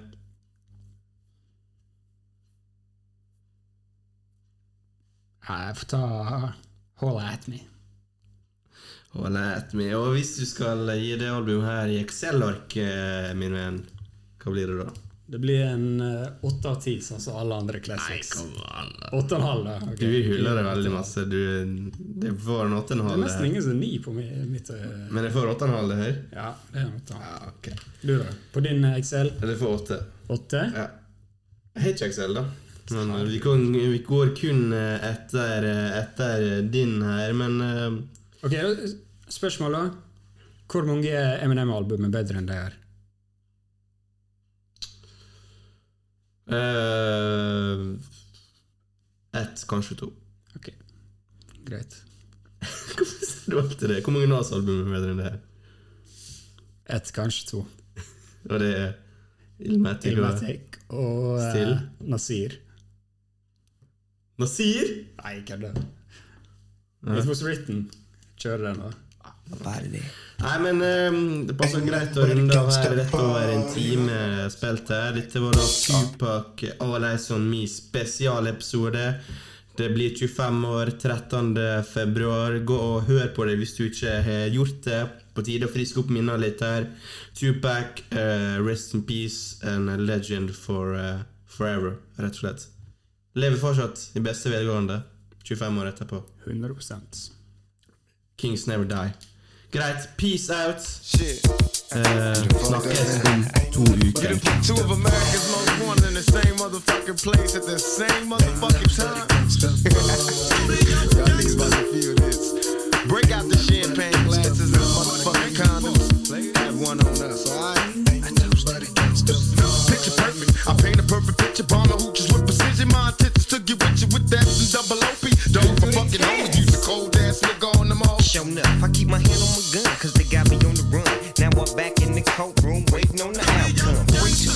Jeg får ta Hold At Me. Hold At Me. Og hvis du skal gi det albumet her i Excel-ark, min venn, hva blir det da? Det blir en eh, åtte av ti, sånn som alle andre classics. Åtte og en halv, da. Okay. Du hyller det veldig masse. Du, det får en åtte og en Det er nesten ingen som er ni på mitt eh, Men jeg får åtte og en halv, det her? Ja, det er en åtte. Ja, ok. Du, da? På din XL? Excel? Eller får åtte. Åtte? Ja. Jeg har ikke Excel, da. Men eh, vi, kan, vi går kun eh, etter, eh, etter din her, men uh... Ok, Spørsmål, da. Hvor mange Eminem-album er bedre enn det her? Eh, Ett, kanskje to. Ok, greit. Hvorfor sier du alltid det? Hvor mange Nas-album er bedre enn det her? Ett, kanskje to. Og det er Ilmatic Ilmatic og og Still. Nasir. Nasir? Nei, jeg Uh. It was written. Kjør den, da. Nei, men eh, det passer greit å runde av her. Rett over en time spilt her. Dette var da Tupac All Eyes On Me spesialepisode. Det blir 25 år 13. februar. Gå og hør på det hvis du ikke har gjort det. På tide å friske opp minnene litt her. Tupac, uh, rest in peace and a legend for uh, forever, rett og slett. Lever fortsatt i beste velgående 25 år etterpå. 100% Kings never die. Greit, peace out. Shit. Eh, snakkes om to uker. Two of America's most wanted in the same motherfucking place at the same motherfucking time. Y'all niggas about to feel this. Break out the champagne glasses and motherfucking condoms. Have one on us, alright? Picture perfect. I paint a perfect picture. Bomber hooches with precision. My intentions to get with you with that and double OP. Don't for fucking homies. Showing up. I keep my hand on my gun, cause they got me on the run. Now I'm back in the courtroom, waiting on the outcome. Free to